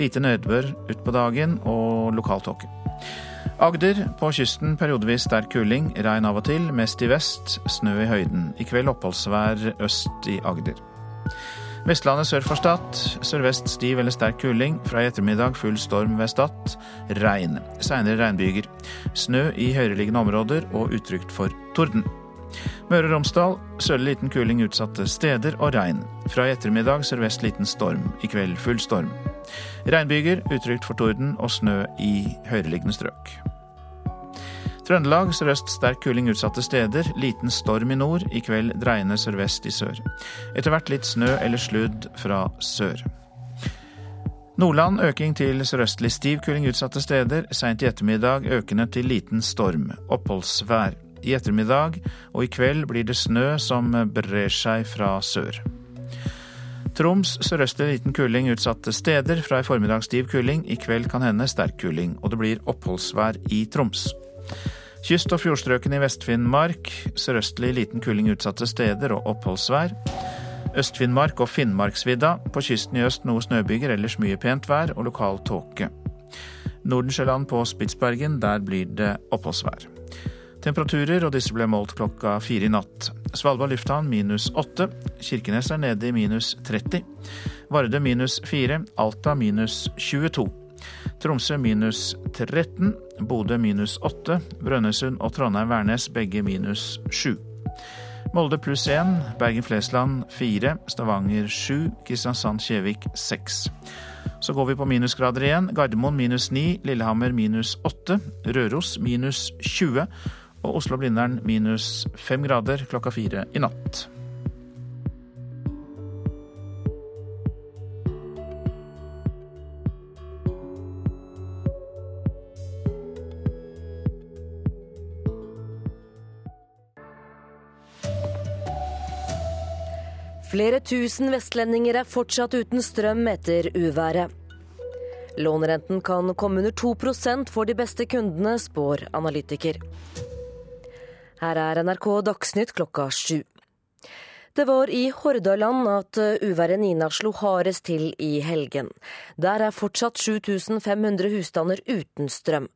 Lite nedbør utpå dagen og lokal tåke. Agder på kysten periodevis sterk kuling. Regn av og til, mest i vest. Snø i høyden. I kveld oppholdsvær øst i Agder. Vestlandet sør for Stad. Sørvest stiv eller sterk kuling. Fra i ettermiddag full storm ved Stad. Regn. Seinere regnbyger. Snø i høyereliggende områder og utrygt for torden. Møre og Romsdal sørlig liten kuling utsatte steder og regn. Fra i ettermiddag sørvest liten storm. I kveld full storm. Regnbyger, utrygt for torden og snø i høyereliggende strøk. Trøndelag sørøst sterk kuling utsatte steder. Liten storm i nord. I kveld dreiende sørvest i sør. Etter hvert litt snø eller sludd fra sør. Nordland øking til sørøstlig stiv kuling utsatte steder. Seint i ettermiddag økende til liten storm. Oppholdsvær. I ettermiddag og i kveld blir det snø som brer seg fra sør. Troms sørøstlig liten kuling utsatte steder. Fra i formiddag stiv kuling. I kveld kan hende sterk kuling. Og det blir oppholdsvær i Troms. Kyst- og fjordstrøkene i Vest-Finnmark sørøstlig liten kuling utsatte steder og oppholdsvær. Øst-Finnmark og Finnmarksvidda. På kysten i øst noe snøbyger, ellers mye pent vær og lokal tåke. Nordensjøland på Spitsbergen, der blir det oppholdsvær. Temperaturer, og disse ble målt klokka fire i natt. Svalbard lufthavn minus åtte. Kirkenes er nede i minus 30. Vardø minus fire. Alta minus 22. Tromsø minus 13. Bodø minus åtte. Brønnøysund og Trondheim-Værnes begge minus sju. Molde pluss 1. Bergen-Flesland 4. Stavanger 7. Kristiansand-Kjevik 6. Så går vi på minusgrader igjen. Gardermoen minus 9. Lillehammer minus 8. Røros minus 20 og Oslo-Blindern minus fem grader klokka fire i natt. Flere tusen vestlendinger er fortsatt uten strøm etter uværet. Lånerenten kan komme under 2% for de beste kundene, spår analytiker. Her er NRK Dagsnytt klokka sju. Det var i Hordaland at uværet Nina slo hardest til i helgen. Der er fortsatt 7500 husstander uten strøm.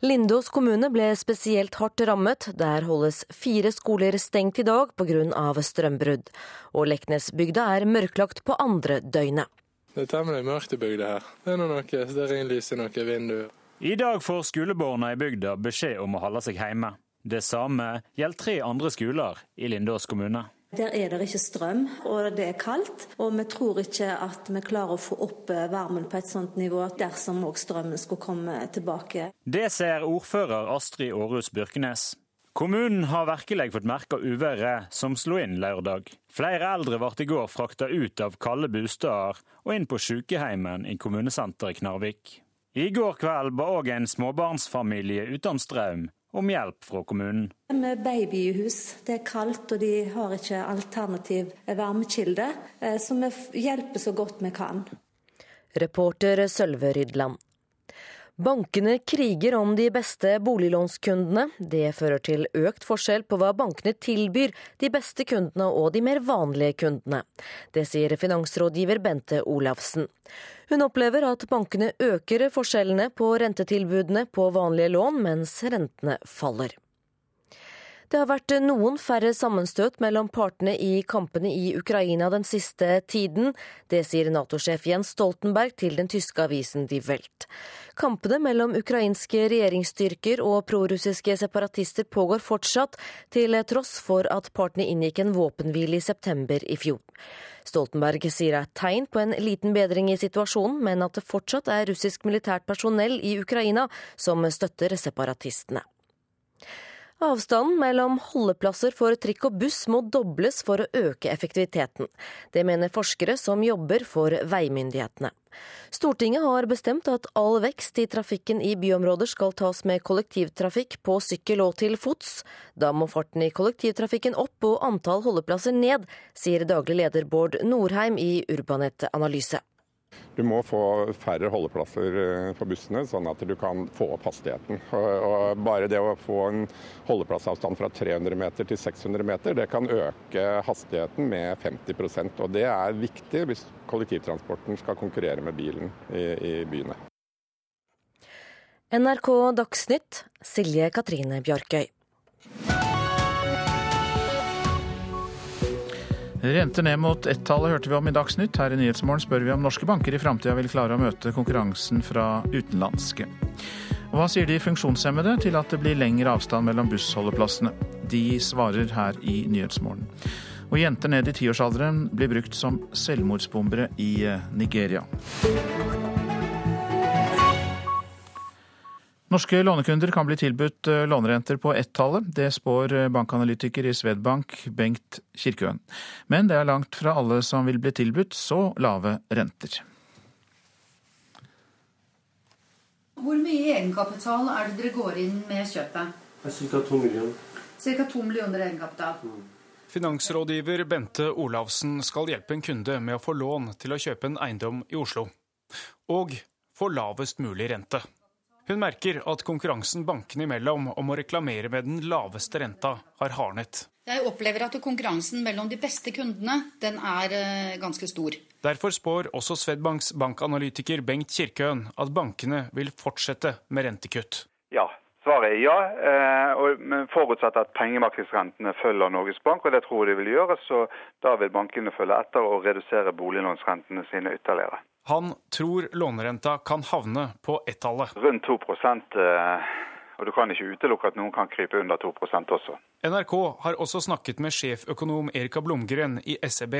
Lindås kommune ble spesielt hardt rammet. Der holdes fire skoler stengt i dag pga. strømbrudd. Og Leknesbygda er mørklagt på andre døgnet. Det er temmelig mørkt i bygda her. Det er noe stearinlys i noen vinduer. I dag får skolebarna i bygda beskjed om å holde seg hjemme. Det samme gjelder tre andre skoler i Lindås kommune. Der er det ikke strøm, og det er kaldt. Og vi tror ikke at vi klarer å få opp eh, varmen på et sånt nivå dersom òg strømmen skulle komme tilbake. Det ser ordfører Astrid Aarhus Byrkenes. Kommunen har virkelig fått merke uværet som slo inn lørdag. Flere eldre ble i går frakta ut av kalde bosteder og inn på sykehjemmen i kommunesenteret Knarvik. I går kveld ba òg en småbarnsfamilie uten strøm om hjelp fra kommunen. Med babyhus, det er kaldt og de har ikke alternativ varmekilde, eh, så vi hjelper så godt vi kan. Reporter Sølve Rydland. Bankene kriger om de beste boliglånskundene. Det fører til økt forskjell på hva bankene tilbyr de beste kundene og de mer vanlige kundene. Det sier finansrådgiver Bente Olavsen. Hun opplever at bankene øker forskjellene på rentetilbudene på vanlige lån, mens rentene faller. Det har vært noen færre sammenstøt mellom partene i kampene i Ukraina den siste tiden. Det sier Nato-sjef Jens Stoltenberg til den tyske avisen Die Welt. Kampene mellom ukrainske regjeringsstyrker og prorussiske separatister pågår fortsatt, til tross for at partene inngikk en våpenhvile i september i fjor. Stoltenberg sier det er tegn på en liten bedring i situasjonen, men at det fortsatt er russisk militært personell i Ukraina som støtter separatistene. Avstanden mellom holdeplasser for trikk og buss må dobles for å øke effektiviteten. Det mener forskere som jobber for veimyndighetene. Stortinget har bestemt at all vekst i trafikken i byområder skal tas med kollektivtrafikk på sykkel og til fots. Da må farten i kollektivtrafikken opp og antall holdeplasser ned, sier daglig leder Bård Norheim i Urbanet Analyse. Du må få færre holdeplasser eh, på bussene, sånn at du kan få opp hastigheten. Og bare det å få en holdeplassavstand fra 300 meter til 600 meter, det kan øke hastigheten med 50% Og det er viktig hvis kollektivtransporten skal konkurrere med bilen i, i byene. NRK Dagsnytt, Silje Katrine Bjarkøy. Renter ned mot ett-tallet hørte vi om i Dagsnytt. Her i Nyhetsmorgen spør vi om norske banker i framtida vil klare å møte konkurransen fra utenlandske. Og hva sier de funksjonshemmede til at det blir lengre avstand mellom bussholdeplassene? De svarer her i Nyhetsmorgen. Og jenter ned i tiårsalderen blir brukt som selvmordsbombere i eh, Nigeria. Norske lånekunder kan bli tilbudt eh, lånerenter på ett-tallet. Det spår eh, bankanalytiker i Svedbank, Bengt Kirkeøen. Men det er langt fra alle som vil bli tilbudt så lave renter. Hvor mye egenkapital er det dere går inn med kjøpet? Ca. to millioner. Ca. to millioner egenkapital. Mm. Finansrådgiver Bente Olavsen skal hjelpe en kunde med å få lån til å kjøpe en eiendom i Oslo. Og få lavest mulig rente. Hun merker at konkurransen bankene imellom om å reklamere med den laveste renta har hardnet. Jeg opplever at konkurransen mellom de beste kundene den er eh, ganske stor. Derfor spår også Svedbanks bankanalytiker Bengt Kirkøen at bankene vil fortsette med rentekutt. Ja, svaret er ja. og men forutsatt at pengemarkedsrentene følger Norges Bank, og det tror jeg de vil gjøre. Så da vil bankene følge etter og redusere boliglånsrentene sine ytterligere. Han tror lånerenta kan havne på ett-tallet. Rundt 2 eh, og du kan ikke utelukke at noen kan krype under 2% også. NRK har også snakket med sjeføkonom Erika Blomgren i SEB,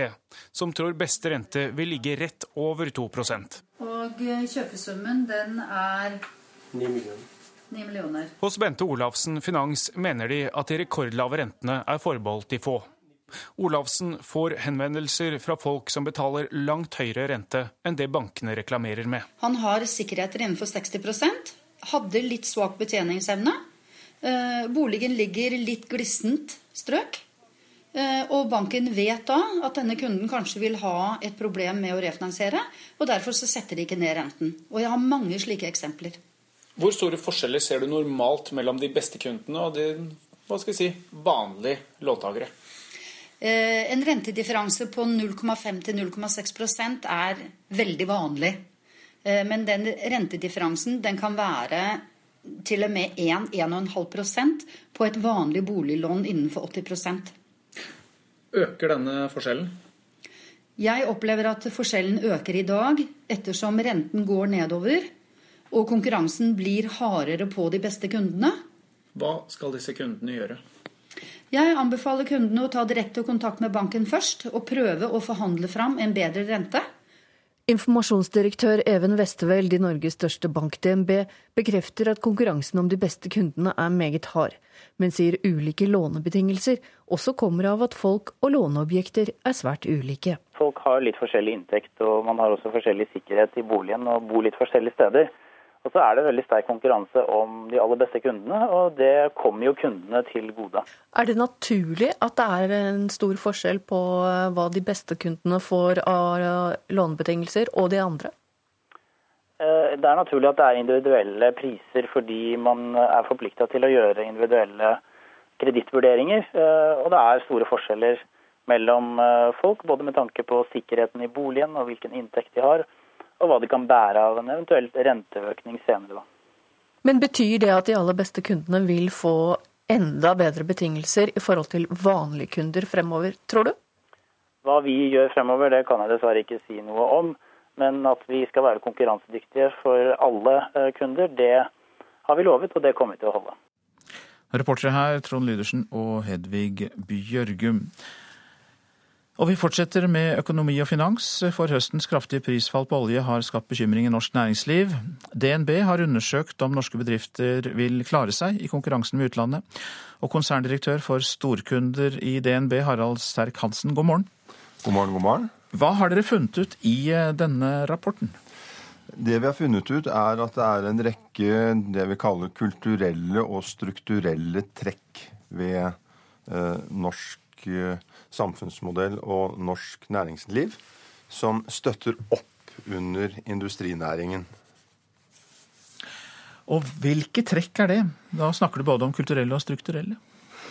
som tror beste rente vil ligge rett over 2 Og eh, kjøpesummen, den er 9 millioner. 9 millioner. Hos Bente Olafsen Finans mener de at de rekordlave rentene er forbeholdt de få. Olavsen får henvendelser fra folk som betaler langt høyere rente enn det bankene reklamerer med. Han har sikkerheter innenfor 60% hadde litt svak betjeningsevne. Eh, boligen ligger litt glissent strøk. Eh, og banken vet da at denne kunden kanskje vil ha et problem med å refinansiere, og derfor så setter de ikke ned renten. Og jeg har mange slike eksempler. Hvor store forskjeller ser du normalt mellom de beste kundene og de hva skal jeg si, vanlige låntakere? Eh, en rentedifferanse på 0,5 til 0,6% er veldig vanlig. Eh, men den rentedifferansen den kan være til og med 1-1,5% på et vanlig boliglån innenfor 80% Øker denne forskjellen? Jeg opplever at forskjellen øker i dag ettersom renten går nedover og konkurransen blir hardere på de beste kundene. Hva skal disse kundene gjøre? Jeg anbefaler kundene å ta direkte kontakt med banken først og prøve å forhandle fram en bedre rente. Informasjonsdirektør Even Westeveld i Norges største bank, DNB, bekrefter at konkurransen om de beste kundene er meget hard, men sier ulike lånebetingelser også kommer av at folk og låneobjekter er svært ulike. Folk har litt forskjellig inntekt, og man har også forskjellig sikkerhet i boligen og bor litt forskjellige steder. Og så er det veldig sterk konkurranse om de aller beste kundene, og det kommer jo kundene til gode. Er det naturlig at det er en stor forskjell på eh, hva de beste kundene får av lånebetingelser, og de andre? Eh, det er naturlig at det er individuelle priser fordi man er forplikta til å gjøre individuelle kredittvurderinger. Eh, og det er store forskjeller mellom folk, både med tanke på sikkerheten i boligen og hvilken inntekt de har og hva de kan bære av en eventuell renteøkning senere. Da. Men betyr det at de aller beste kundene vil få enda bedre betingelser i forhold til vanlige kunder fremover, tror du? Hva vi gjør fremover, det kan jeg dessverre ikke si noe om. Men at vi skal være konkurransedyktige for alle eh, kunder, det har vi lovet, og det kommer vi til å holde. Reportere her Trond Lydersen og Hedvig Bjørgum. Og vi fortsetter med økonomi og finans, for høstens kraftige prisfall på olje har skapt bekymring i norsk næringsliv. DNB har undersøkt om norske bedrifter vil klare seg i konkurransen med utlandet. Og konserndirektør for storkunder i DNB, Harald Sterk Hansen, god morgen. God morgen, god morgen. Hva har dere funnet ut i eh, denne rapporten? Det vi har funnet ut, er at det er en rekke det vi kaller kulturelle og strukturelle trekk ved eh, norsk eh, samfunnsmodell og norsk næringsliv som støtter opp under industrinæringen. Og hvilke trekk er det? Da snakker du både om kulturelle og strukturelle.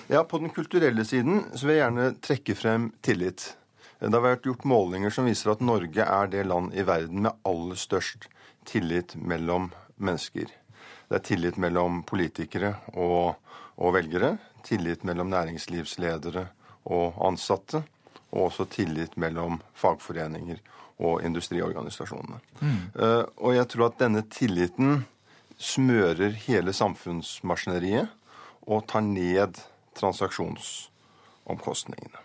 Ja, På den kulturelle siden så vil jeg gjerne trekke frem tillit. Det har vært gjort målinger som viser at Norge er det land i verden med aller størst tillit mellom mennesker. Det er tillit mellom politikere og, og velgere. Tillit mellom næringslivsledere og ansatte, og også tillit mellom fagforeninger og industriorganisasjonene. Mm. Uh, og jeg tror at denne tilliten smører hele samfunnsmaskineriet og tar ned transaksjonsomkostningene.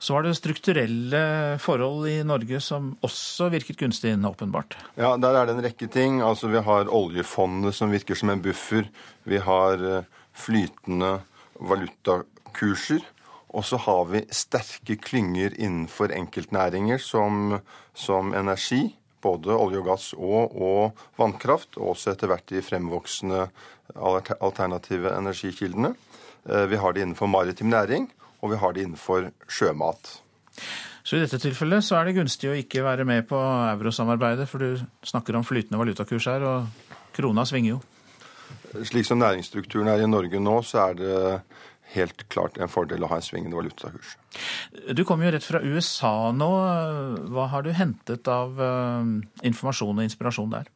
Så var det strukturelle forhold i Norge som også virket gunstig åpenbart? Ja, der er det en rekke ting. Altså Vi har oljefondet som virker som en buffer. Vi har eh, flytende valutakurser. Og så har vi sterke klynger innenfor enkeltnæringer som, som energi, både olje og gass og, og, vannkraft, og også etter hvert de fremvoksende alternative energikildene. Eh, vi har det innenfor maritim næring, og vi har det innenfor sjømat. Så i dette tilfellet så er det gunstig å ikke være med på eurosamarbeidet, for du snakker om flytende valutakurs her, og krona svinger jo. Slik som næringsstrukturen er i Norge nå, så er det helt klart en fordel å ha en svingende valutakurs. Du kommer jo rett fra USA nå. Hva har du hentet av uh, informasjon og inspirasjon der?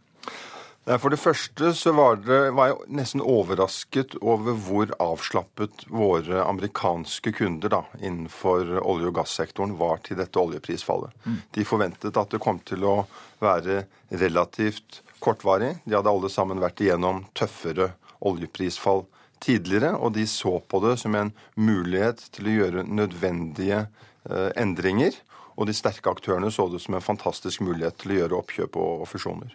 For det første så var, det, var, jeg nesten overrasket over hvor avslappet våre amerikanske kunder da, innenfor olje- og gassektoren var til dette oljeprisfallet. Mm. De forventet at det kom til å være relativt kortvarig. De hadde alle sammen vært igjennom tøffere oljeprisfall tidligere, og de så på det som en mulighet til å gjøre nødvendige eh, endringer. Og de sterke aktørene så det som en fantastisk mulighet til å gjøre oppkjøp og fusjoner.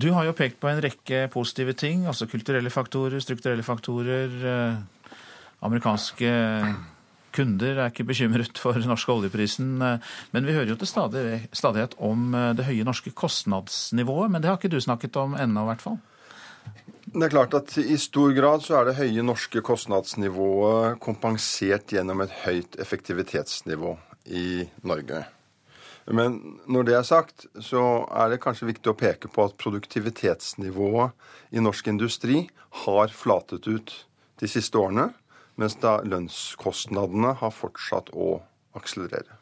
Du har jo pekt på en rekke positive ting, altså kulturelle faktorer, strukturelle faktorer. Eh, amerikanske kunder er ikke bekymret for den norske oljeprisen. Eh, men vi hører jo til stadighet om det høye norske kostnadsnivået. Men det har ikke du snakket om ennå, i hvert fall? Det er klart at I stor grad så er det høye norske kostnadsnivået kompensert gjennom et høyt effektivitetsnivå i Norge. Men når det er sagt, så er det kanskje viktig å peke på at produktivitetsnivået i norsk industri har flatet ut de siste årene, mens da lønnskostnadene har fortsatt å akselerere.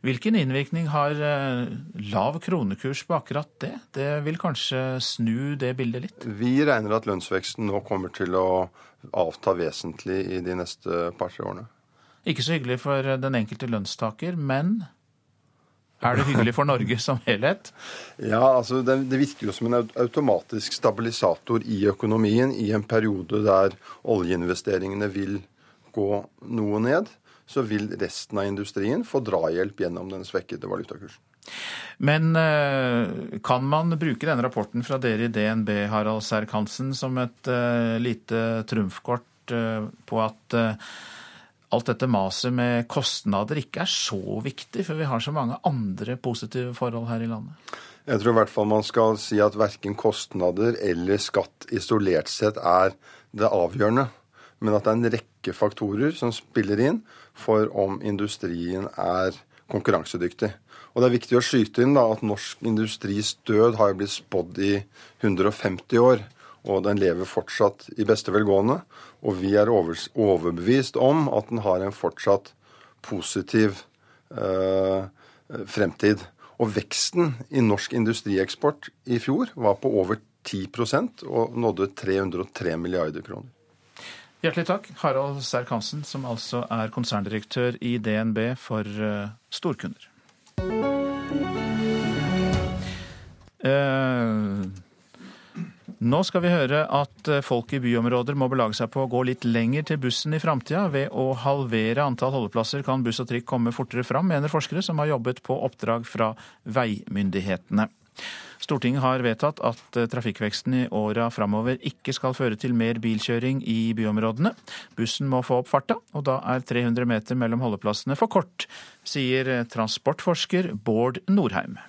Hvilken innvirkning har eh, lav kronekurs på akkurat det? Det vil kanskje snu det bildet litt? Vi regner at lønnsveksten nå kommer til å avta vesentlig i de neste par-tre årene. Ikke så hyggelig for den enkelte lønnstaker, men er det hyggelig for Norge som helhet? Ja, altså det, det, virker jo som en automatisk stabilisator i økonomien i en periode der oljeinvesteringene vil gå noe ned så vil resten av industrien få drahjelp gjennom den svekkede valutakursen. Men eh, kan man bruke denne rapporten fra dere i DNB Harald Serk-Hansen, som et uh, lite trumfkort uh, på at alt dette maset med kostnader ikke er så viktig, for vi har så mange andre positive forhold her i landet? Jeg tror i hvert fall man skal si at verken kostnader eller skatt isolert sett er det avgjørende men at det er en rekke faktorer som spiller inn for om industrien er konkurransedyktig. Og det er viktig å skyte inn da, at norsk industris død har blitt spådd i 150 år. Og den lever fortsatt i beste velgående. Og vi er overbevist om at den har en fortsatt positiv eh, fremtid. Og veksten i norsk industrieksport i fjor var på over 10% og nådde 303 milliarder kroner. Hjertelig takk, Harald Serk-Hansen, som altså er konserndirektør i DNB for uh, storkunder. Uh, nå skal vi høre at eh, folk i byområder må belage seg på å gå litt lenger til bussen i framtida. Ved å halvere antall holdeplasser kan buss og trikk komme fortere fram, mener forskere som har jobbet på oppdrag fra veimyndighetene. Stortinget har vedtatt at eh, trafikkveksten i åra framover ikke skal føre til mer bilkjøring i byområdene. Bussen må få opp farta, og da er 300 meter mellom holdeplassene for kort, sier eh, transportforsker Bård Norheim.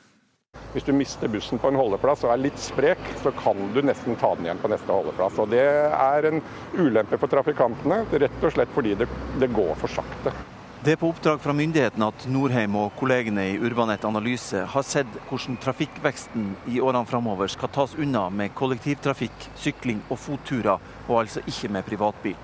Hvis du mister bussen på en holdeplass og er litt sprek, så kan du nesten ta den igjen på neste holdeplass. Og Det er en ulempe for trafikantene, rett og slett fordi det, det går for sakte. Det er på oppdrag fra myndighetene at Norheim og kollegene i Urbanet Analyse har sett hvordan trafikkveksten i årene framover skal tas unna med kollektivtrafikk, sykling og fotturer, og altså ikke med privatbil.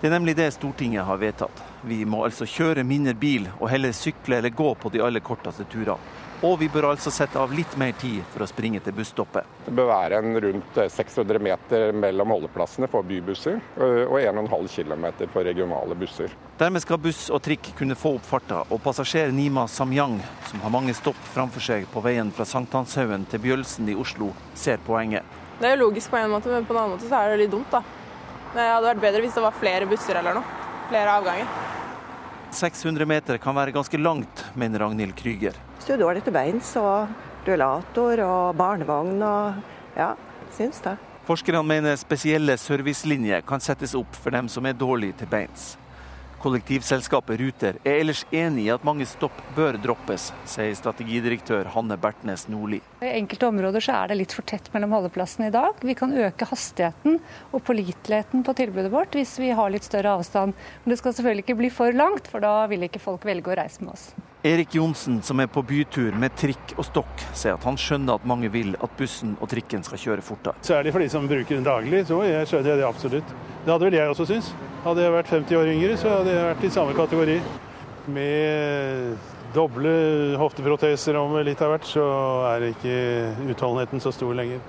Det er nemlig det Stortinget har vedtatt. Vi må altså kjøre mindre bil og heller sykle eller gå på de aller korteste turene. Og vi bør altså sette av litt mer tid for å springe til busstoppet. Det bør være en rundt 600 meter mellom holdeplassene for bybusser, og 1,5 km for regionale busser. Dermed skal buss og trikk kunne få opp farta, og passasjer Nima Samyang, som har mange stopp framfor seg på veien fra Sankthanshaugen til Bjølsen i Oslo, ser poenget. Det er jo logisk på en måte, men på en annen måte så er det litt dumt, da. Det hadde vært bedre hvis det var flere busser eller noe. Flere avganger. 600 meter kan være ganske langt, mener Ragnhild Krüger. Hvis du er dårlig til beins og rullator og barnevogn og ja, syns det. Forskerne mener spesielle servicelinjer kan settes opp for dem som er dårlige til beins. Kollektivselskapet Ruter er ellers enig i at mange stopp bør droppes, sier strategidirektør Hanne Bertnes Nordli. I enkelte områder så er det litt for tett mellom holdeplassene i dag. Vi kan øke hastigheten og påliteligheten på tilbudet vårt hvis vi har litt større avstand. Men det skal selvfølgelig ikke bli for langt, for da vil ikke folk velge å reise med oss. Erik Johnsen, som er på bytur med trikk og stokk, sier at han skjønner at mange vil at bussen og trikken skal kjøre fortere. Særlig for de som bruker den daglig, så jeg skjønner det absolutt. Det hadde vel jeg også syntes. Hadde jeg vært 50 år yngre, så hadde jeg vært i samme kategori. Med doble hofteproteser om litt av hvert, så er ikke utholdenheten så stor lenger.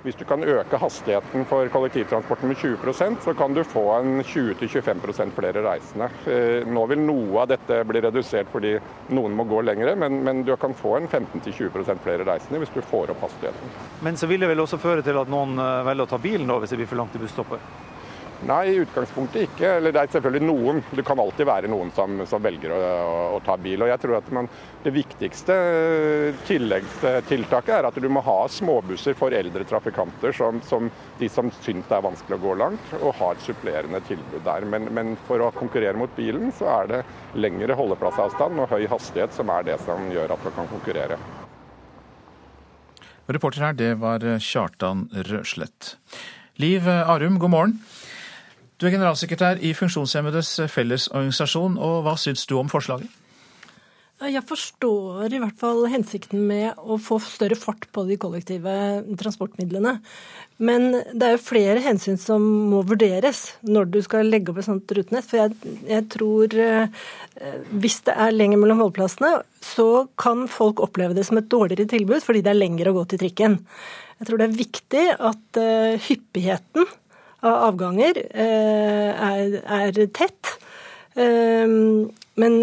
Hvis du kan øke hastigheten for kollektivtransporten med 20% så kan du få en 20-25% flere reisende. Eh, nå vil noe av dette bli redusert fordi noen må gå lengre, men, men du kan få en 15-20% flere reisende hvis du får opp hastigheten. Men så vil det vel også føre til at noen eh, velger å ta bilen da, hvis det blir for langt til busstoppet? Nei, i utgangspunktet ikke. Eller det er selvfølgelig noen. Det kan alltid være noen som, som velger å, å, å, ta bil. Og jeg tror at man, Det viktigste tilleggstiltaket er at du må ha småbusser for eldre trafikanter, som, som de som syns det er vanskelig å gå langt, og har supplerende tilbud der. Men, men for å konkurrere mot bilen, så er det lengre holdeplassavstand og høy hastighet som er det som gjør at man kan konkurrere. Reporter her, det var Kjartan Røslett. Liv Arum, god morgen. Du er generalsekretær i Funksjonshemmedes Fellesorganisasjon, og hva syns du om forslaget? Jeg forstår i hvert fall hensikten med å få større fart på de kollektive transportmidlene. Men det er jo flere hensyn som må vurderes når du skal legge opp et sånt rutenett. For jeg, jeg tror eh, hvis det er lenger mellom holdeplassene, så kan folk oppleve det som et dårligere tilbud fordi det er lenger å gå til trikken. Jeg tror det er viktig at uh, hyppigheten avganger uh, er, er, tett. Uh, men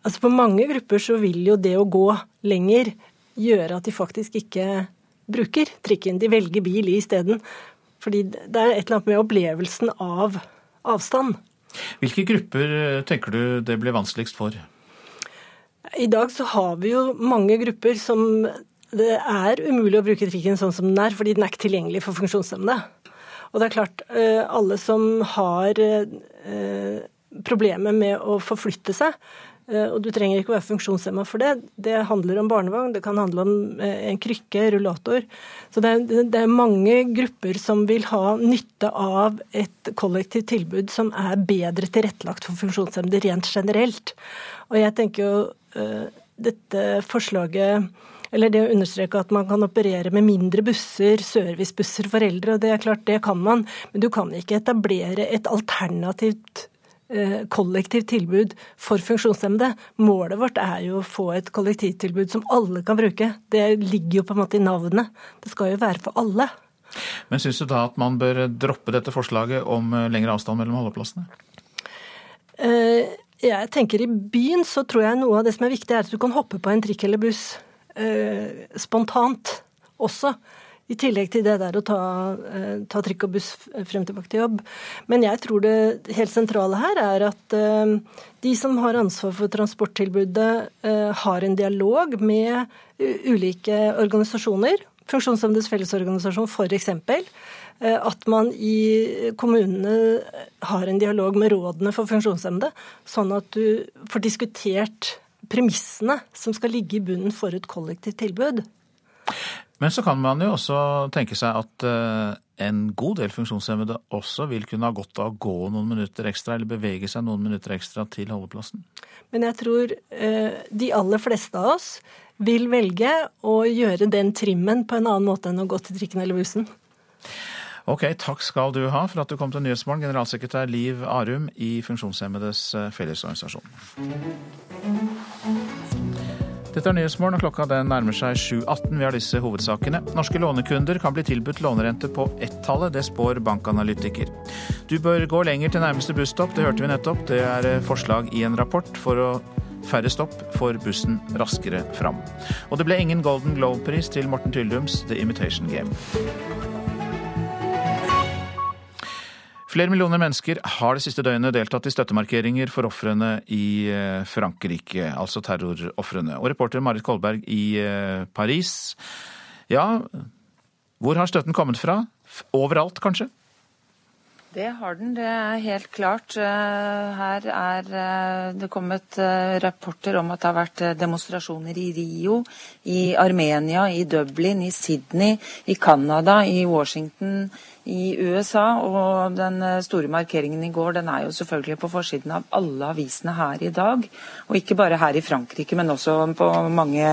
Altså For mange grupper så vil jo det å gå lenger gjøre at de faktisk ikke bruker trikken. De velger bil isteden. Fordi det er et eller annet med opplevelsen av avstand. Hvilke grupper eh, tenker du det blir vanskeligst for? I dag så har vi jo mange grupper som det er umulig å bruke trikken sånn som den er, fordi den er ikke tilgjengelig for funksjonshemmede. Og det er klart, eh, alle som har eh, problemer med å forflytte seg, Eh, og du trenger ikke å være funksjonshemma for det. Det handler om barnevogn, det kan handle om en krykke, rullator. Så det er, mange grupper som vil ha nytte av et kollektivt tilbud som er bedre tilrettelagt for funksjonshemmede rent generelt. Og jeg tenker jo dette forslaget eller det å understreke at man kan operere med mindre busser, servicebusser for eldre, og det er klart, det kan man. Men du kan ikke etablere et alternativt Eh, kollektivt tilbud for funksjonshemmede. Målet vårt er jo å få et kollektivtilbud som alle kan bruke. Det ligger jo på en måte i navnet. Det skal jo være for alle. Men syns du da at man bør droppe dette forslaget om eh, lengre avstand mellom holdeplassene? Eh, jeg tenker I byen så tror jeg noe av det som er viktig, er at du kan hoppe på en trikk eller buss spontant også. I tillegg til det der å ta, eh, ta, trikk og buss frem tilbake til jobb. Men jeg tror det helt sentrale her er at eh, de som har ansvar for transporttilbudet, eh, har en dialog med ulike organisasjoner. Funksjonshemmedes Fellesorganisasjon f.eks. At man i kommunene har en dialog med rådene for funksjonshemmede, sånn at du får diskutert premissene som skal ligge i bunnen for et kollektivt tilbud. Men så kan man jo også tenke seg at eh, en god del funksjonshemmede også vil kunne ha godt av å gå noen minutter ekstra, eller bevege seg noen minutter ekstra til holdeplassen. Men jeg tror eh, de aller fleste av oss vil velge å gjøre den trimmen på en annen måte enn å gå til trikken eller bussen. Ok, takk skal du ha for at du kom til Nyhetsmorgen, generalsekretær Liv Arum i Funksjonshemmedes Fellesorganisasjon. Dette er Nyhetsmorgen, og klokka den nærmer seg 7.18. Vi har disse hovedsakene. Norske lånekunder kan bli tilbudt lånerente på ett-tallet, det spår bankanalytiker. Du bør gå lenger til nærmeste busstopp, det hørte vi nettopp. Det er eh, forslag i en rapport for å færre stopp får bussen raskere fram. Og det ble ingen Golden Globe-pris til Morten Tyldums The Imitation Game. Flere millioner mennesker har det siste døgnet deltatt i støttemarkeringer for ofrene i eh, Frankrike, altså terrorofrene. Og reporter Marit Kolberg i eh, Paris. Ja, hvor har støtten kommet fra? Overalt, kanskje? Det har den, det er helt klart. Eh, her er det kommet rapporter om at det har vært demonstrasjoner i Rio, i Armenia, i Dublin, i Sydney, i Canada, i Washington, i USA. Og den eh, store markeringen i går den er jo selvfølgelig på forsiden av alle avisene her i dag. Og ikke bare her i Frankrike, men også på mange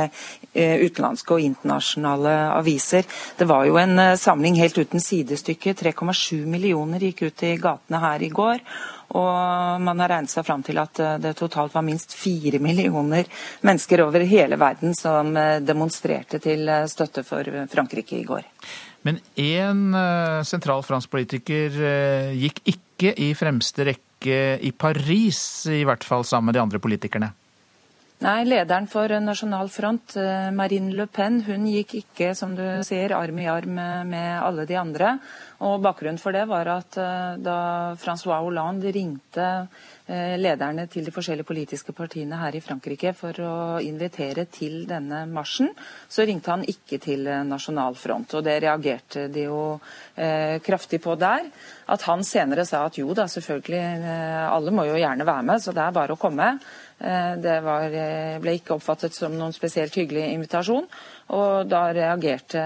eh, utenlandske og internasjonale aviser. Det var jo en eh, samling helt uten sidestykke. 3,7 millioner gikk ut i gatene her i går. Og man har regnet seg fram til at det totalt var minst fire millioner mennesker over hele verden som demonstrerte til støtte for Frankrike i går. Men én eh, sentral fransk politiker eh, gikk ikke i fremste rekke i Paris, i hvert fall sammen med de andre politikerne. Nei, lederen for Nasjonal Front, eh, Marine Le Pen, hun gikk ikke, som du sier, arm i arm med alle de andre. Og Bakgrunnen for det var at da Francois Hollande ringte lederne til de forskjellige politiske partiene her i Frankrike for å invitere til denne marsjen, så ringte han ikke til eh, Nasjonal Front. Og det reagerte de jo eh, kraftig på der. At han senere sa at jo da, selvfølgelig, eh, alle må jo gjerne være med, så det er bare å komme. Det var, ble ikke oppfattet som noen spesielt hyggelig invitasjon. Og da reagerte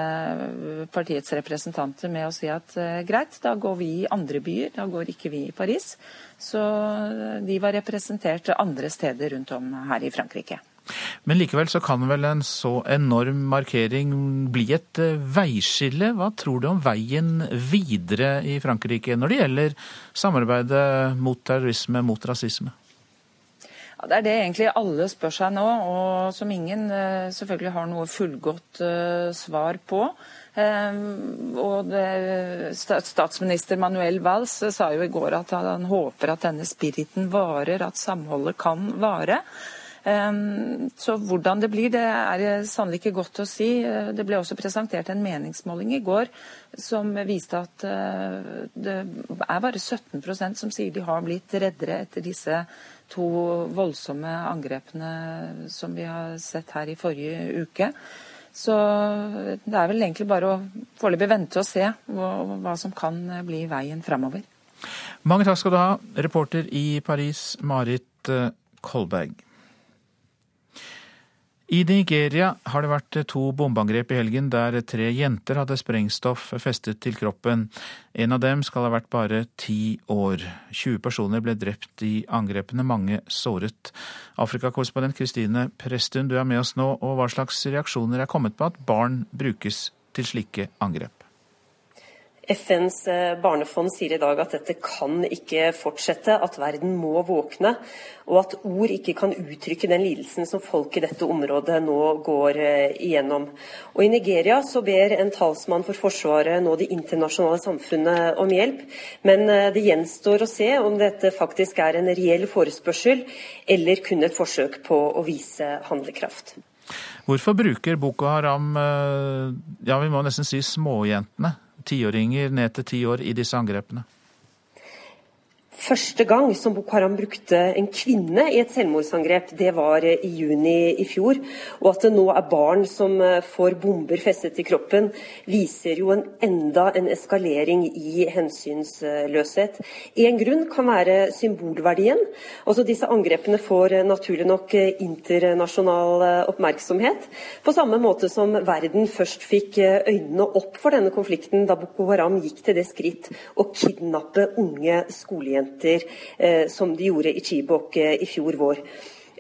partiets representanter med å si at greit, da går vi i andre byer, da går ikke vi i Paris. Så de var representert andre steder rundt om her i Frankrike. Men likevel så kan vel en så enorm markering bli et eh, veiskille. Hva tror du om veien videre i Frankrike når det gjelder samarbeidet mot terrorisme, mot rasisme? Ja, det er det egentlig alle spør seg nå, og som ingen uh, selvfølgelig har noe fullgodt uh, svar på. Um, og Statsminister Manuel Valls sa jo i går at han håper at denne spiriten varer, at samholdet kan vare. Ehm, så hvordan det blir, det er sannelig ikke godt å si. Eh, det ble også presentert en meningsmåling i går som viste at eh, det er bare 17% som sier de har blitt reddere etter disse to voldsomme angrepene som vi har sett her i forrige uke. Så det er vel egentlig bare å foreløpig vente og se hva, som kan bli veien framover. Mange takk skal du ha, reporter i Paris, Marit eh, Kolberg. I Nigeria har det vært to bombeangrep i helgen der tre jenter hadde sprengstoff festet til kroppen. En av dem skal ha vært bare ti år. 20 personer ble drept i angrepene, mange såret. Afrikakorrespondent Kristine Prestun, du er med oss nå, og hva slags reaksjoner er kommet på at barn brukes til slike angrep? FNs eh, barnefond sier i dag at dette kan ikke fortsette, at verden må våkne, og at ord ikke kan uttrykke den lidelsen som folk i dette området nå går eh, igjennom. Og I Nigeria så ber en talsmann for Forsvaret nå det internasjonale samfunnet om hjelp, men eh, det gjenstår å se om dette faktisk er en reell forespørsel, eller kun et forsøk på å vise handlekraft. Hvorfor bruker Boko Haram, ja vi må nesten si småjentene, tiåringer ned til ti år i disse angrepene? Første gang som Boko Haram brukte en kvinne i et selvmordsangrep, det var i juni i fjor. Og at det nå er barn som eh, får bomber festet til kroppen, viser jo en enda en eskalering i hensynsløshet. En grunn kan være symbolverdien. Altså Disse angrepene får eh, naturlig nok eh, internasjonal oppmerksomhet. På samme måte som verden først fikk øynene opp for denne konflikten da Boko Haram gikk til det skritt å kidnappe unge skolejenter studenter, eh, som de gjorde i Chibok eh, i fjor vår.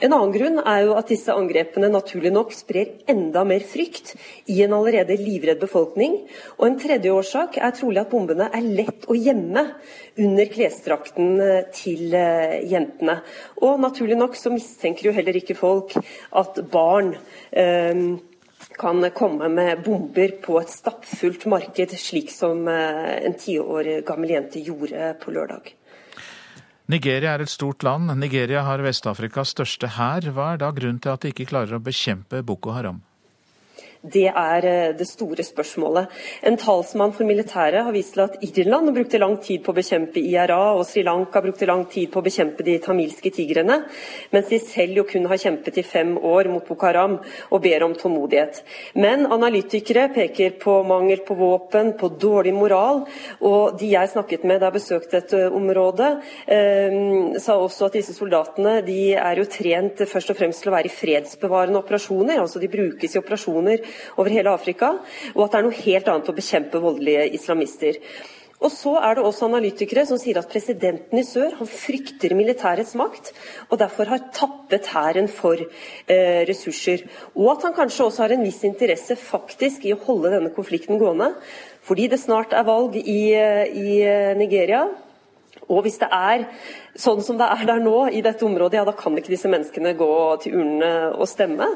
En annen grunn er jo at disse angrepene naturlig nok sprer enda mer frykt i en allerede livredd befolkning. Og en tredje årsak er trolig at bombene er lett å gjemme under klesdrakten eh, til jentene. Og naturlig nok så mistenker jo heller ikke folk at barn eh, kan komme med bomber på et stappfullt marked, slik som en tiår gammel jente gjorde på lørdag. Nigeria er et stort land. Nigeria har Vest-Afrikas største hær. Hva er da grunnen til at de ikke klarer å bekjempe Boko Haram? Det er eh, det store spørsmålet. En talsmann for militæret har vist til at Irland brukte lang tid på å bekjempe IRA, og Sri Lanka brukte lang tid på å bekjempe de tamilske tigrene, mens de selv jo kun har kjempet i fem år mot Boko Haram og ber om tålmodighet. Men analytikere peker på mangel på våpen, på dårlig moral, og de jeg snakket med da jeg besøkte dette området, eh, sa også at disse soldatene de er jo trent først og fremst til å være i fredsbevarende operasjoner, altså de brukes i operasjoner over hele Afrika, og at det er noe helt annet å bekjempe voldelige islamister. Og så er det også analytikere som sier at presidenten i sør han frykter militærets makt, og derfor har tappet hæren for eh, ressurser. Og at han kanskje også har en viss interesse faktisk i å holde denne konflikten gående, fordi det snart er valg i, eh, i eh, Nigeria. Og hvis det er sånn som det er der nå, i dette området, ja da kan ikke disse menneskene gå til urnene og stemme.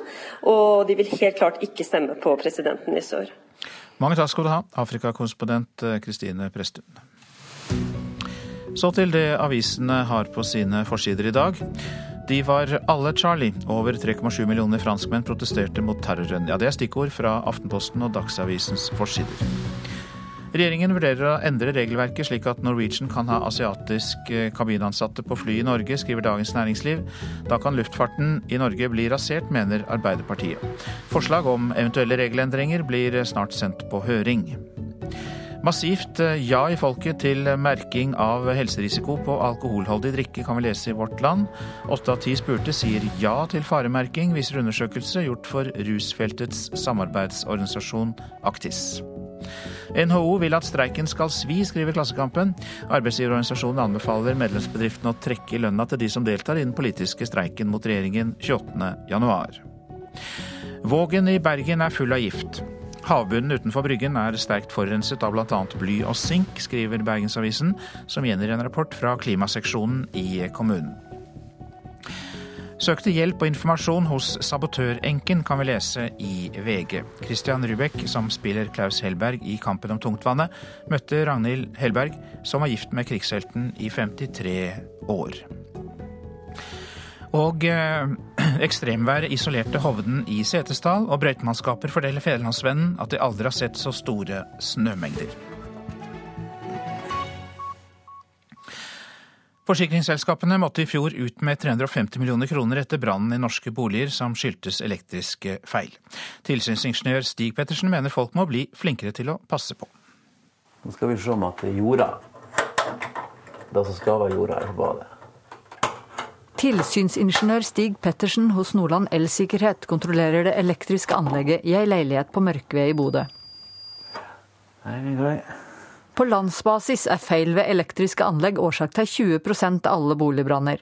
Og de vil helt klart ikke stemme på presidenten i sør. Mange takk skal du ha, Afrikakorrespondent eh, Kristine Presttun. Så til det avisene har på sine forsider i dag. De var alle Charlie. Over 3,7 millioner franskmenn protesterte mot terroren. Ja, det er stikkord fra Aftenposten og Dagsavisens forsider. Regjeringen vurderer å endre regelverket slik at Norwegian kan ha asiatisk kabinansatte på fly i Norge, skriver Dagens Næringsliv. Da kan luftfarten i Norge bli rasert, mener Arbeiderpartiet. Forslag om eventuelle regelendringer blir snart sendt på høring. Massivt eh, ja i folket til merking av helserisiko på alkoholholdig drikke, kan vi lese i Vårt Land. Åtte av ti spurte sier ja til faremerking, viser undersøkelse gjort for rusfeltets samarbeidsorganisasjon Aktis. NHO vil at streiken skal svi, skriver Klassekampen. Arbeidsgiverorganisasjonen anbefaler medlemsbedriftene å trekke lønna til de som deltar i den politiske streiken mot regjeringen 28.1. Vågen i Bergen er full av gift. Havbunnen utenfor Bryggen er sterkt forurenset av bl.a. bly og sink, skriver Bergensavisen, som gjengir en rapport fra klimaseksjonen i kommunen. Søkte hjelp og informasjon hos sabotørenken, kan vi lese i VG. Christian Rubek, som spiller Klaus Hellberg i Kampen om tungtvannet, møtte Ragnhild Hellberg, som var gift med krigshelten i 53 år. Og eh, ekstremvær isolerte Hovden i Setesdal, og brøytemannskaper forteller Fedrelandsvennen at de aldri har sett så store snømengder. Forsikringsselskapene måtte i fjor ut med 350 millioner kroner etter brannen i norske boliger som skyldtes elektriske feil. Tilsynsingeniør Stig Pettersen mener folk må bli flinkere til å passe på. Nå skal vi se om at jorda, det som skal være jorda, er på badet. Tilsynsingeniør Stig Pettersen hos Nordland Elsikkerhet kontrollerer det elektriske anlegget i ei leilighet på Mørkved i Bodø. På landsbasis er feil ved elektriske anlegg årsak til 20% av alle boligbranner.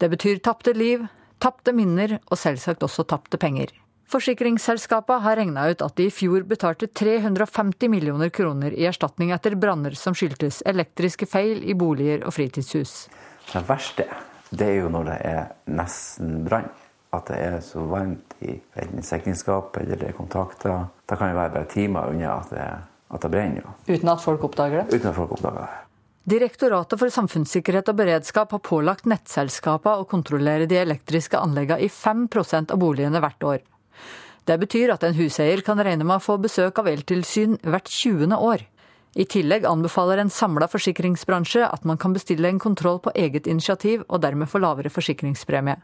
Det betyr tapte liv, tapte minner og selvsagt også tapte penger. Forsikringsselskapene har regna ut at de i fjor betalte 350 millioner kroner i erstatning etter branner som skyldtes elektriske feil i boliger og fritidshus. Det verste det er jo når det er nesten brann. At det er så varmt i enten eller det er kontakter. Da kan det være bare timer unna at det, at det brenner. Uten at folk oppdager det? Uten at folk oppdager det. Direktoratet for samfunnssikkerhet og beredskap har pålagt nettselskapene å kontrollere de elektriske anleggene i 5% av boligene hvert år. Det betyr at en huseier kan regne med å få besøk av eltilsyn hvert 20. år. I tillegg anbefaler en samla forsikringsbransje at man kan bestille en kontroll på eget initiativ, og dermed få lavere forsikringspremie.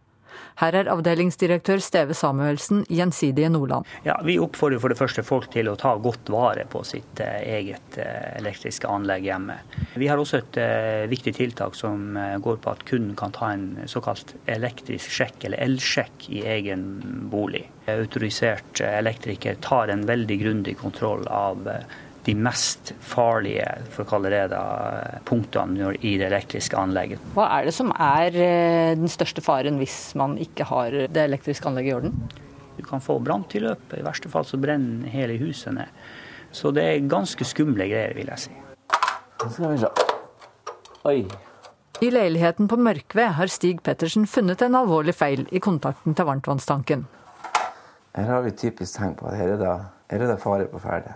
Her er avdelingsdirektør Steve Samuelsen Gjensidige Nordland. Ja, Vi oppfordrer for det første folk til å ta godt vare på sitt eh, eget eh, elektriske anlegg hjemme. Vi har også et uh, viktig tiltak som går på at kunden kan ta en såkalt elektrisk sjekk, eller elsjekk, i egen bolig. Autorisert elektriker tar en veldig grundig kontroll av de mest farlige for å kalle det da, punktene i det elektriske anlegget. Hva er det som er eh, den største faren hvis man ikke har det elektriske anlegget i orden? Du kan få branntilløp. I verste fall så brenner hele huset ned. Så det er ganske skumle greier, vil jeg si. skal vi se. Oi. I leiligheten på Mørkved har Stig Pettersen funnet en alvorlig feil i kontakten til varmtvannstanken. Her har vi typisk tegn på at her er det, her er det fare på ferde.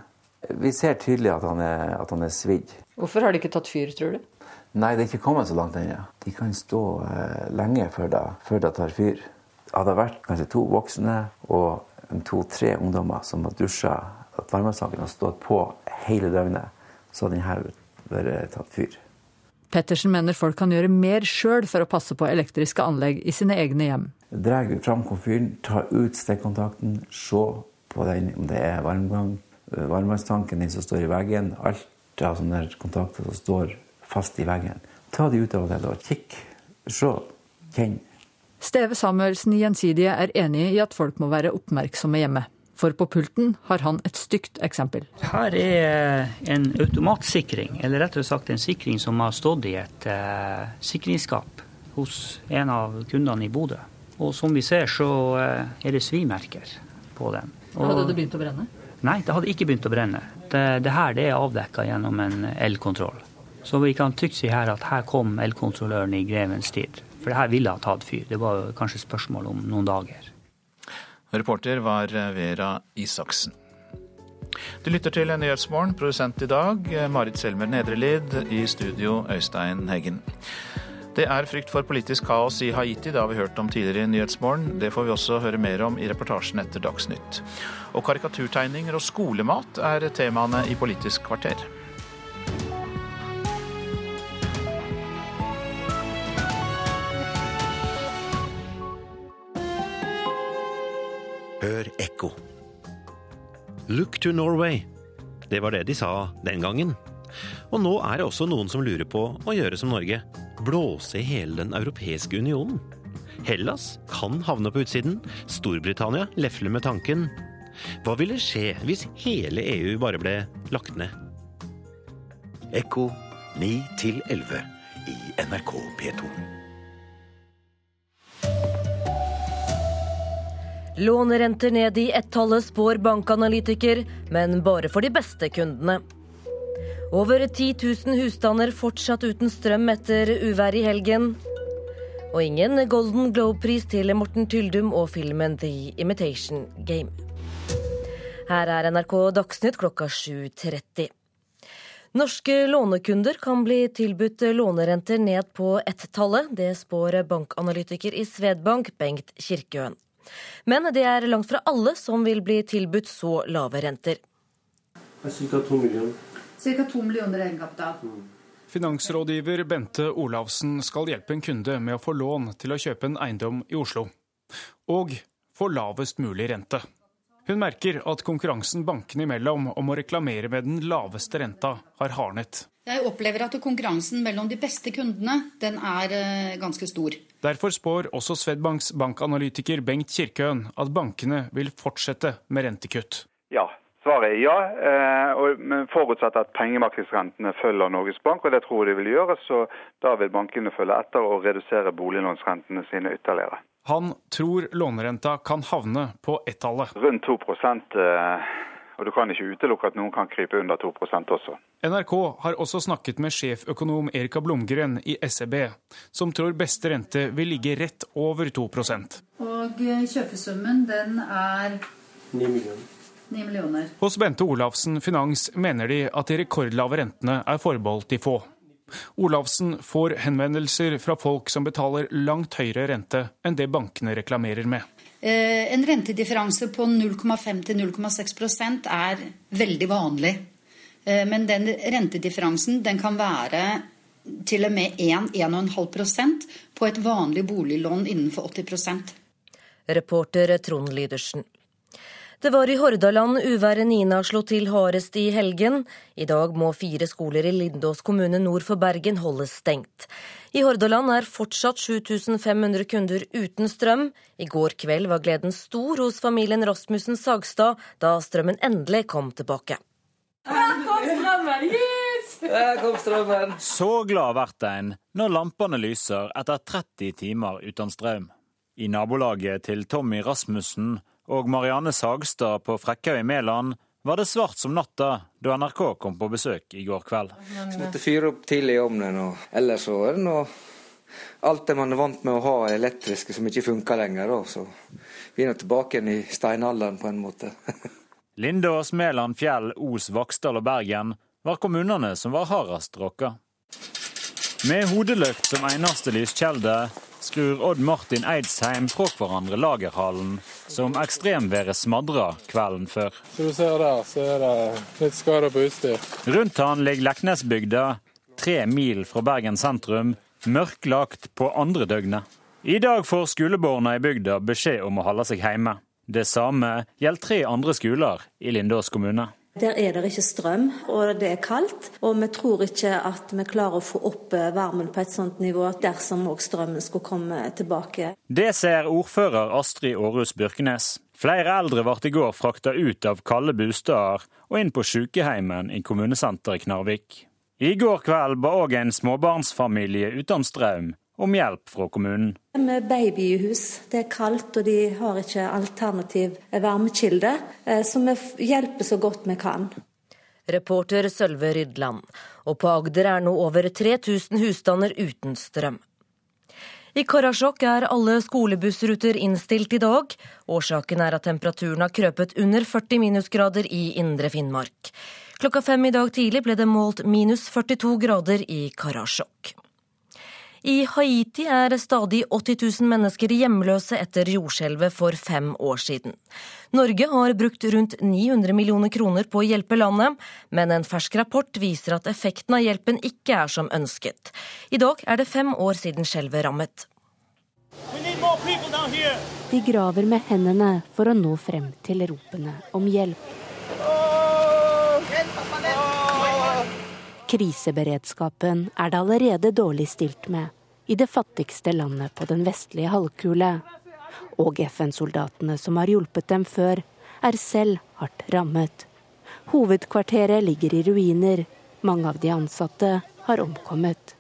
Vi ser tydelig at han er, at han er svidd. Hvorfor har de ikke tatt fyr, tror du? Nei, det er ikke kommet så langt ennå. De kan stå eh, lenge før det, før det tar fyr. Hadde det vært kanskje to voksne og to-tre ungdommer som har dusja, at varmesaken har stått på hele døgnet, så hadde denne vært tatt fyr. Pettersen mener folk kan gjøre mer sjøl for å passe på elektriske anlegg i sine egne hjem. Drar fram komfyren, tar ut stikkontakten, se på den om det er varmgang varmtvannstanken din som står i veggen, alt av sånne kontakter som står fast i veggen. Ta de ut av det og kikk, se, kjenn. Steve Samuelsen i Gjensidige er enig i at folk må være oppmerksomme hjemme. For på pulten har han et stygt eksempel. Her er en automatsikring, eller rett og slett en sikring som har stått i et uh, sikringsskap hos en av kundene i Bodø. Og som vi ser, så uh, er det svimerker på den. Og, Hadde det begynt å brenne? Nei, det hadde ikke begynt å brenne. Det, det her det er avdekka gjennom en elkontroll. Så vi kan trygt si her at her kom elkontrolløren i grevens tid. For det her ville ha tatt fyr. Det var kanskje spørsmål om noen dager. Reporter var Vera Isaksen. Du lytter til Nyhetsmorgen, produsent i dag Marit Selmer Nedrelid, i studio Øystein Heggen. Det er frykt for politisk kaos i Haiti, det har vi hørt om tidligere i Nyhetsmorgen. Det får vi også høre mer om i reportasjen etter Dagsnytt. Og karikaturtegninger og skolemat er temaene i Politisk kvarter. Hør ekko. Look to Norway. Det var det de sa den gangen. Og nå er det også noen som lurer på å gjøre som Norge. Blåse i hele den europeiske unionen. Hellas kan havne på utsiden. Storbritannia lefler med tanken. Hva ville skje hvis hele EU bare ble lagt ned? Ekko 9 11 i NRK P2. Lånerenter ned i ett-tallet spår bankanalytiker, men bare for de beste kundene. Over 10 000 husstander fortsatt uten strøm etter uvær i helgen. Og ingen Golden Globe-pris til Morten Tyldum og filmen The Imitation Game. Her er NRK Dagsnytt klokka 7.30. Norske lånekunder kan bli tilbudt lånerenter ned på ett-tallet. Det spår bankanalytiker i Svedbank, Bengt Kirkeøen. Men det er langt fra alle som vil bli tilbudt så lave renter. Det er Ca. to millioner. Ca. 2 millioner egenkapital. Finansrådgiver Bente Olavsen skal hjelpe en kunde med å få lån til å kjøpe en eiendom i Oslo. Og få lavest mulig rente. Hun merker at konkurransen bankene imellom om å reklamere med den laveste renta har hardnet. Jeg opplever at konkurransen mellom de beste kundene den er eh, ganske stor. Derfor spår også Swedbanks bankanalytiker Bengt Kirkøen at bankene vil fortsette med rentekutt. Ja, svaret er ja. og men forutsatt at pengemarkedsrentene følger Norges Bank, og det tror jeg de vil gjøre. Så da vil bankene følge etter og redusere boliglånsrentene sine ytterligere. Han tror lånerenta kan havne på ett-tallet. Rundt 2 eh, og du kan ikke utelukke at noen kan krype under 2% også. NRK har også snakket med sjeføkonom Erika Blomgren i SEB, som tror beste rente vil ligge rett over 2 Og eh, kjøpesummen den er 9 millioner. 9 millioner. Hos Bente Olavsen Finans mener de at de rekordlave rentene er forbeholdt de få. Olavsen får henvendelser fra folk som betaler langt høyere rente enn det bankene reklamerer med. Eh, en rentedifferanse på 0,5 til 0,6% er veldig vanlig. Eh, men den rentedifferansen den kan være til og med 1-1,5% på et vanlig boliglån innenfor 80% Reporter Trond Lydersen. Det var i Hordaland uværet Nina slo til hardest i helgen. I dag må fire skoler i Lindås kommune nord for Bergen holdes stengt. I Hordaland er fortsatt 7500 kunder uten strøm. I går kveld var gleden stor hos familien Rasmussen Sagstad da strømmen endelig kom tilbake. Her kom strømmen! Yes! Her kom strømmen. Så glad blir en når lampene lyser etter 30 timer uten strøm. I nabolaget til Tommy Rasmussen og Marianne Sagstad på Frekkhaug i Mæland var det svart som natta da NRK kom på besøk i går kveld. Så måtte fyre opp tidlig i ovnen, og ellers så er det nå alt det man er vant med å ha elektriske som ikke funker lenger. Så vi er nå tilbake igjen i steinalderen på en måte. Lindås, Mæland, Fjell, Os, Vaksdal og Bergen var kommunene som var hardest råka. Med hodelykt som eneste lyskjelde skrur Odd Martin Eidsheim fra hverandre lagerhallen, som ekstremværet smadra kvelden før. Som du ser der, så er det litt skader på utstyr. Rundt han ligger Leknesbygda, tre mil fra Bergen sentrum, mørklagt på andre døgnet. I dag får skolebarna i bygda beskjed om å holde seg hjemme. Det samme gjelder tre andre skoler i Lindås kommune. Der er det ikke strøm, og det er kaldt. Og vi tror ikke at vi klarer å få opp eh, varmen på et sånt nivå dersom òg strømmen skulle komme tilbake. Det ser ordfører Astrid Aarhus Byrkenes. Flere eldre ble i går frakta ut av kalde bosteder og inn på sykehjemmen i kommunesenteret Knarvik. I går kveld ba òg en småbarnsfamilie uten strøm om hjelp fra kommunen. Med baby i hus, det er kaldt og de har ikke alternativ varmekilde, eh, så vi hjelper så godt vi kan. Reporter Sølve Rydland. Og på Agder er nå over 3000 husstander uten strøm. I Karasjok er alle skolebussruter innstilt i dag. Årsaken er at temperaturen har krøpet under 40 minusgrader i indre Finnmark. Klokka fem i dag tidlig ble det målt minus 42 grader i Karasjok. I Haiti er stadig 80 000 mennesker hjemløse etter jordskjelvet for fem år siden. Norge har brukt rundt 900 millioner kroner på å hjelpe landet, men en fersk rapport viser at effekten av hjelpen ikke er som ønsket. I dag er det fem år siden skjelvet rammet. De graver med hendene for å nå frem til ropene om hjelp. Kriseberedskapen er det allerede dårlig stilt med i det fattigste landet på den vestlige halvkule. Og FN-soldatene som har hjulpet dem før, er selv hardt rammet. Hovedkvarteret ligger i ruiner. Mange av de ansatte har omkommet.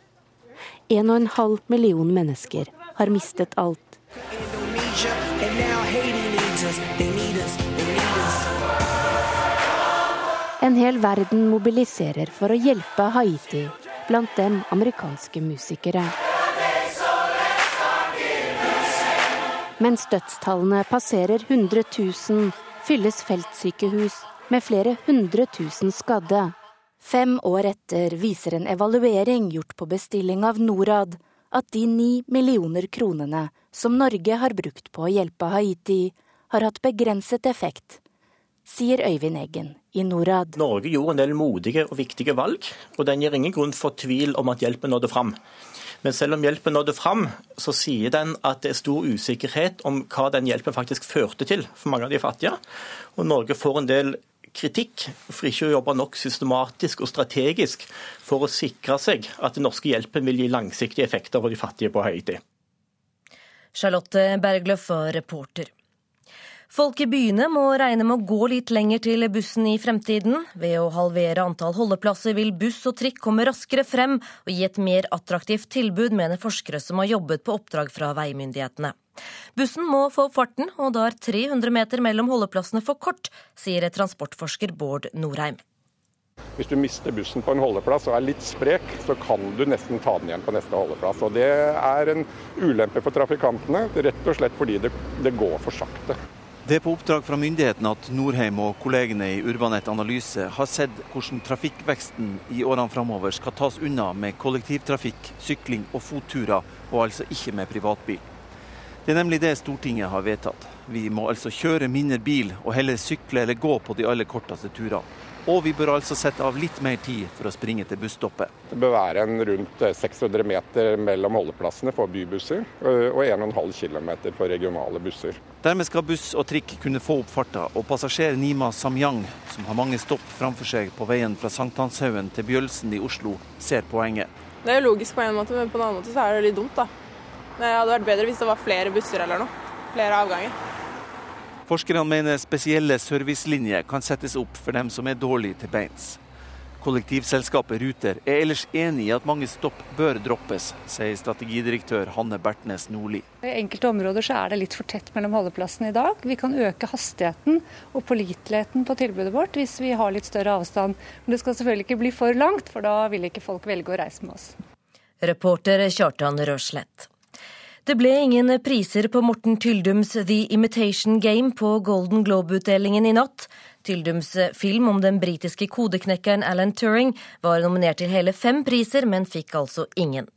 En og en halv million mennesker har mistet alt. En hel verden mobiliserer for å hjelpe Haiti, blant dem amerikanske musikere. Mens dødstallene passerer 100 000, fylles feltsykehus med flere hundre tusen skadde. Fem år etter viser en evaluering gjort på bestilling av Norad at de ni millioner kronene som Norge har brukt på å hjelpe Haiti, har hatt begrenset effekt sier Øyvind Eggen i Norad. Norge gjorde en del modige og viktige valg, og den gir ingen grunn for tvil om at hjelpen nådde fram. Men selv om hjelpen nådde fram, så sier den at det er stor usikkerhet om hva den hjelpen faktisk førte til for mange av de fattige. Og Norge får en del kritikk for ikke å jobbe nok systematisk og strategisk for å sikre seg at den norske hjelpen vil gi langsiktige effekter for de fattige på Haiti. Charlotte Bergløff var reporter. Folk i byene må regne med å gå litt lenger til bussen i fremtiden. Ved å halvere antall holdeplasser vil buss og trikk komme raskere frem og gi et mer attraktivt tilbud, mener forskere som har jobbet på oppdrag fra veimyndighetene. Bussen må få farten, og da er 300 meter mellom holdeplassene for kort, sier transportforsker Bård Norheim. Hvis du mister bussen på en holdeplass og er litt sprek, så kan du nesten ta den igjen på neste holdeplass. Og Det er en ulempe for trafikantene, rett og slett fordi det, det går for sakte. Det er på oppdrag fra myndighetene at Norheim og kollegene i Urbanet Analyse har sett hvordan trafikkveksten i årene framover skal tas unna med kollektivtrafikk, sykling og fotturer, og altså ikke med privatbil. Det er nemlig det Stortinget har vedtatt. Vi må altså kjøre mindre bil og heller sykle eller gå på de aller korteste turene. Og vi bør altså sette av litt mer tid for å springe til busstoppet. Det bør være en rundt 600 meter mellom holdeplassene for bybusser og 1,5 km for regionale busser. Dermed skal buss og trikk kunne få opp farta, og passasjer Nima Samyang, som har mange stopp framfor seg på veien fra Sankthanshaugen til Bjølsen i Oslo, ser poenget. Det er jo logisk på en måte, men på en annen måte så er det litt dumt, da. Det hadde vært bedre hvis det var flere busser eller noe. Flere avganger. Forskerne mener spesielle servicelinjer kan settes opp for dem som er dårlige til beins. Kollektivselskapet Ruter er ellers enig i at mange stopp bør droppes, sier strategidirektør Hanne Bertnes Nordli. I enkelte områder så er det litt for tett mellom holdeplassene i dag. Vi kan øke hastigheten og påliteligheten på tilbudet vårt hvis vi har litt større avstand. Men det skal selvfølgelig ikke bli for langt, for da vil ikke folk velge å reise med oss. Reporter Kjartan Røslett. Det ble ingen priser på Morten Tyldums The Imitation Game på Golden Globe-utdelingen i natt. Tyldums film om den britiske kodeknekkeren Alan Turing var nominert til hele fem priser, men fikk altså ingen.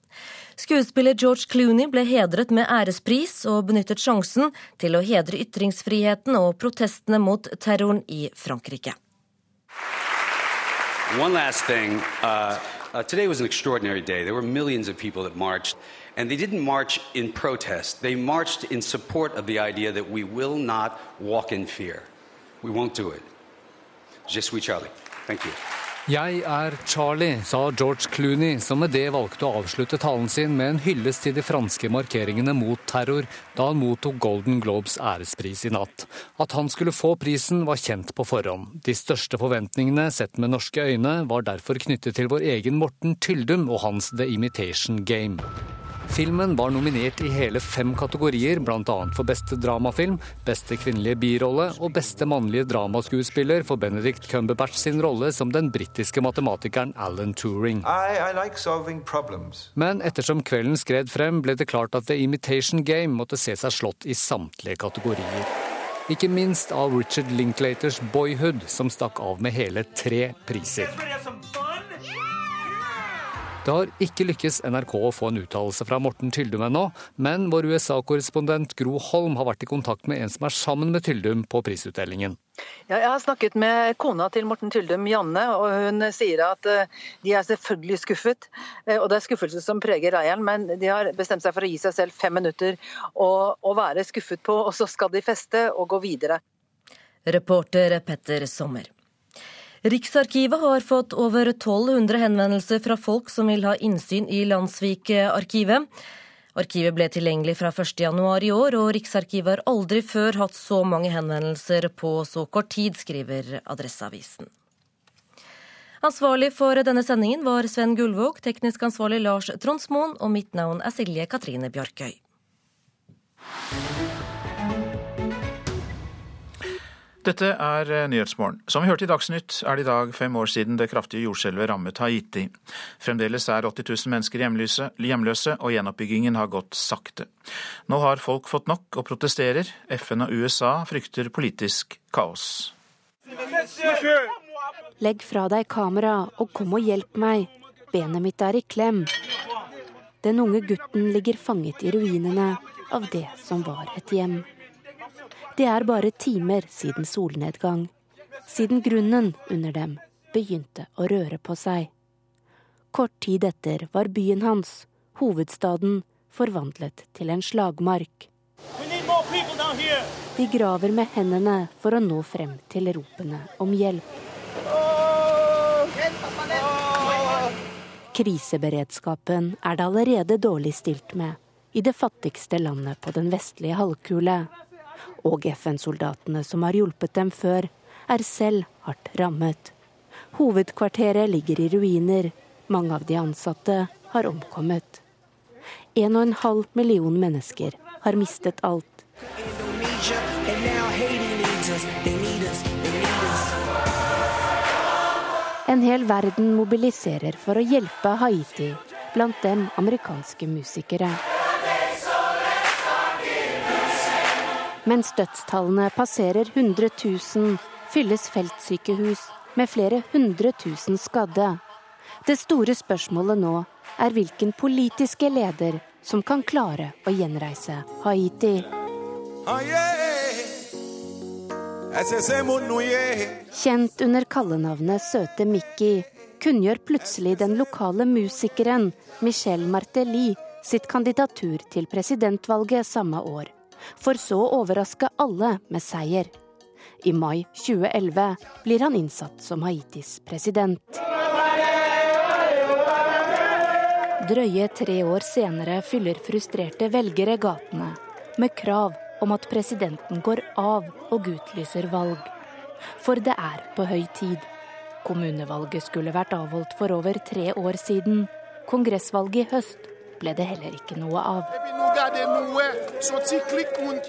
Skuespiller George Clooney ble hedret med ærespris, og benyttet sjansen til å hedre ytringsfriheten og protestene mot terroren i Frankrike. One last thing. Uh, uh, today was an extraordinary day. There were millions of people that marched. And they didn't march in protest. They marched in support of the idea that we will not walk in fear. We won't do it. Je suis Charlie. Thank you. Jeg er Charlie, sa George Clooney, som med det valgte å avslutte talen sin med en hyllest til de franske markeringene mot terror da han mottok Golden Globes ærespris i natt. At han skulle få prisen var kjent på forhånd. De største forventningene, sett med norske øyne, var derfor knyttet til vår egen Morten Tyldum og hans The Imitation Game. Filmen var nominert i hele fem kategorier, bl.a. for beste dramafilm, beste kvinnelige birolle og beste mannlige dramaskuespiller for Benedict Cumberbatch sin rolle som den britiske matematikeren Alan Turing. I, I like Men ettersom kvelden skred frem, ble det klart at The Imitation Game måtte se seg slått i samtlige kategorier. Ikke minst av Richard Linklaters Boyhood, som stakk av med hele tre priser. Det har ikke lykkes NRK å få en uttalelse fra Morten Tyldum ennå, men vår USA-korrespondent Gro Holm har vært i kontakt med en som er sammen med Tyldum på prisutdelingen. Ja, jeg har snakket med kona til Morten Tyldum, Janne, og hun sier at eh, de er selvfølgelig skuffet. Eh, og det er skuffelse som preger leiren, men de har bestemt seg for å gi seg selv fem minutter å være skuffet på, og så skal de feste og gå videre. Reporter Petter Sommer. Riksarkivet har fått over 1200 henvendelser fra folk som vil ha innsyn i Landsvik-arkivet. Arkivet ble tilgjengelig fra 1.1 i år, og Riksarkivet har aldri før hatt så mange henvendelser på så kort tid, skriver Adresseavisen. Ansvarlig for denne sendingen var Sven Gullvåg, teknisk ansvarlig Lars Tronsmoen, og mitt navn er Silje Katrine Bjarkøy. Dette er eh, Nyhetsmorgen. Som vi hørte i Dagsnytt, er det i dag fem år siden det kraftige jordskjelvet rammet Haiti. Fremdeles er 80 000 mennesker hjemløse, hjemløse, og gjenoppbyggingen har gått sakte. Nå har folk fått nok og protesterer. FN og USA frykter politisk kaos. Legg fra deg kamera og kom og hjelp meg. Benet mitt er i klem. Den unge gutten ligger fanget i ruinene av det som var et hjem. Det er bare timer siden solnedgang, siden grunnen under dem begynte å røre på seg. Kort tid etter var byen hans, hovedstaden, forvandlet til en slagmark. De graver med hendene for å nå frem til ropene om hjelp. Kriseberedskapen er det allerede dårlig stilt med i det fattigste landet på den vestlige halvkule og FN-soldatene som har hjulpet dem før, er selv hardt rammet. Hovedkvarteret ligger i ruiner. Mange av de ansatte har omkommet. En og en halv million mennesker har mistet alt. En hel verden mobiliserer for å hjelpe Haiti, blant dem amerikanske musikere. Mens dødstallene passerer 100 000, fylles feltsykehus med flere hundre tusen skadde. Det store spørsmålet nå er hvilken politiske leder som kan klare å gjenreise Haiti. Kjent under kallenavnet Søte Mickey kunngjør plutselig den lokale musikeren Michel Martelly sitt kandidatur til presidentvalget samme år for så å overraske alle med seier. I mai 2011 blir han innsatt som Haitis president. Drøye tre år senere fyller frustrerte velgere gatene med krav om at presidenten går av og utlyser valg. For det er på høy tid. Kommunevalget skulle vært avholdt for over tre år siden. Kongressvalget i høst ble det heller ikke noe av.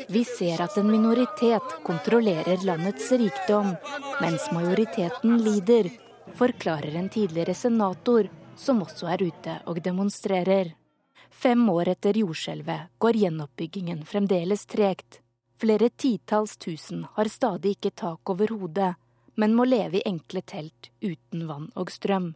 Vi ser at en minoritet kontrollerer landets rikdom, mens majoriteten lider, forklarer en tidligere senator, som også er ute og demonstrerer. Fem år etter jordskjelvet går gjenoppbyggingen fremdeles tregt. Flere titalls tusen har stadig ikke tak over hodet, men må leve i enkle telt uten vann og strøm.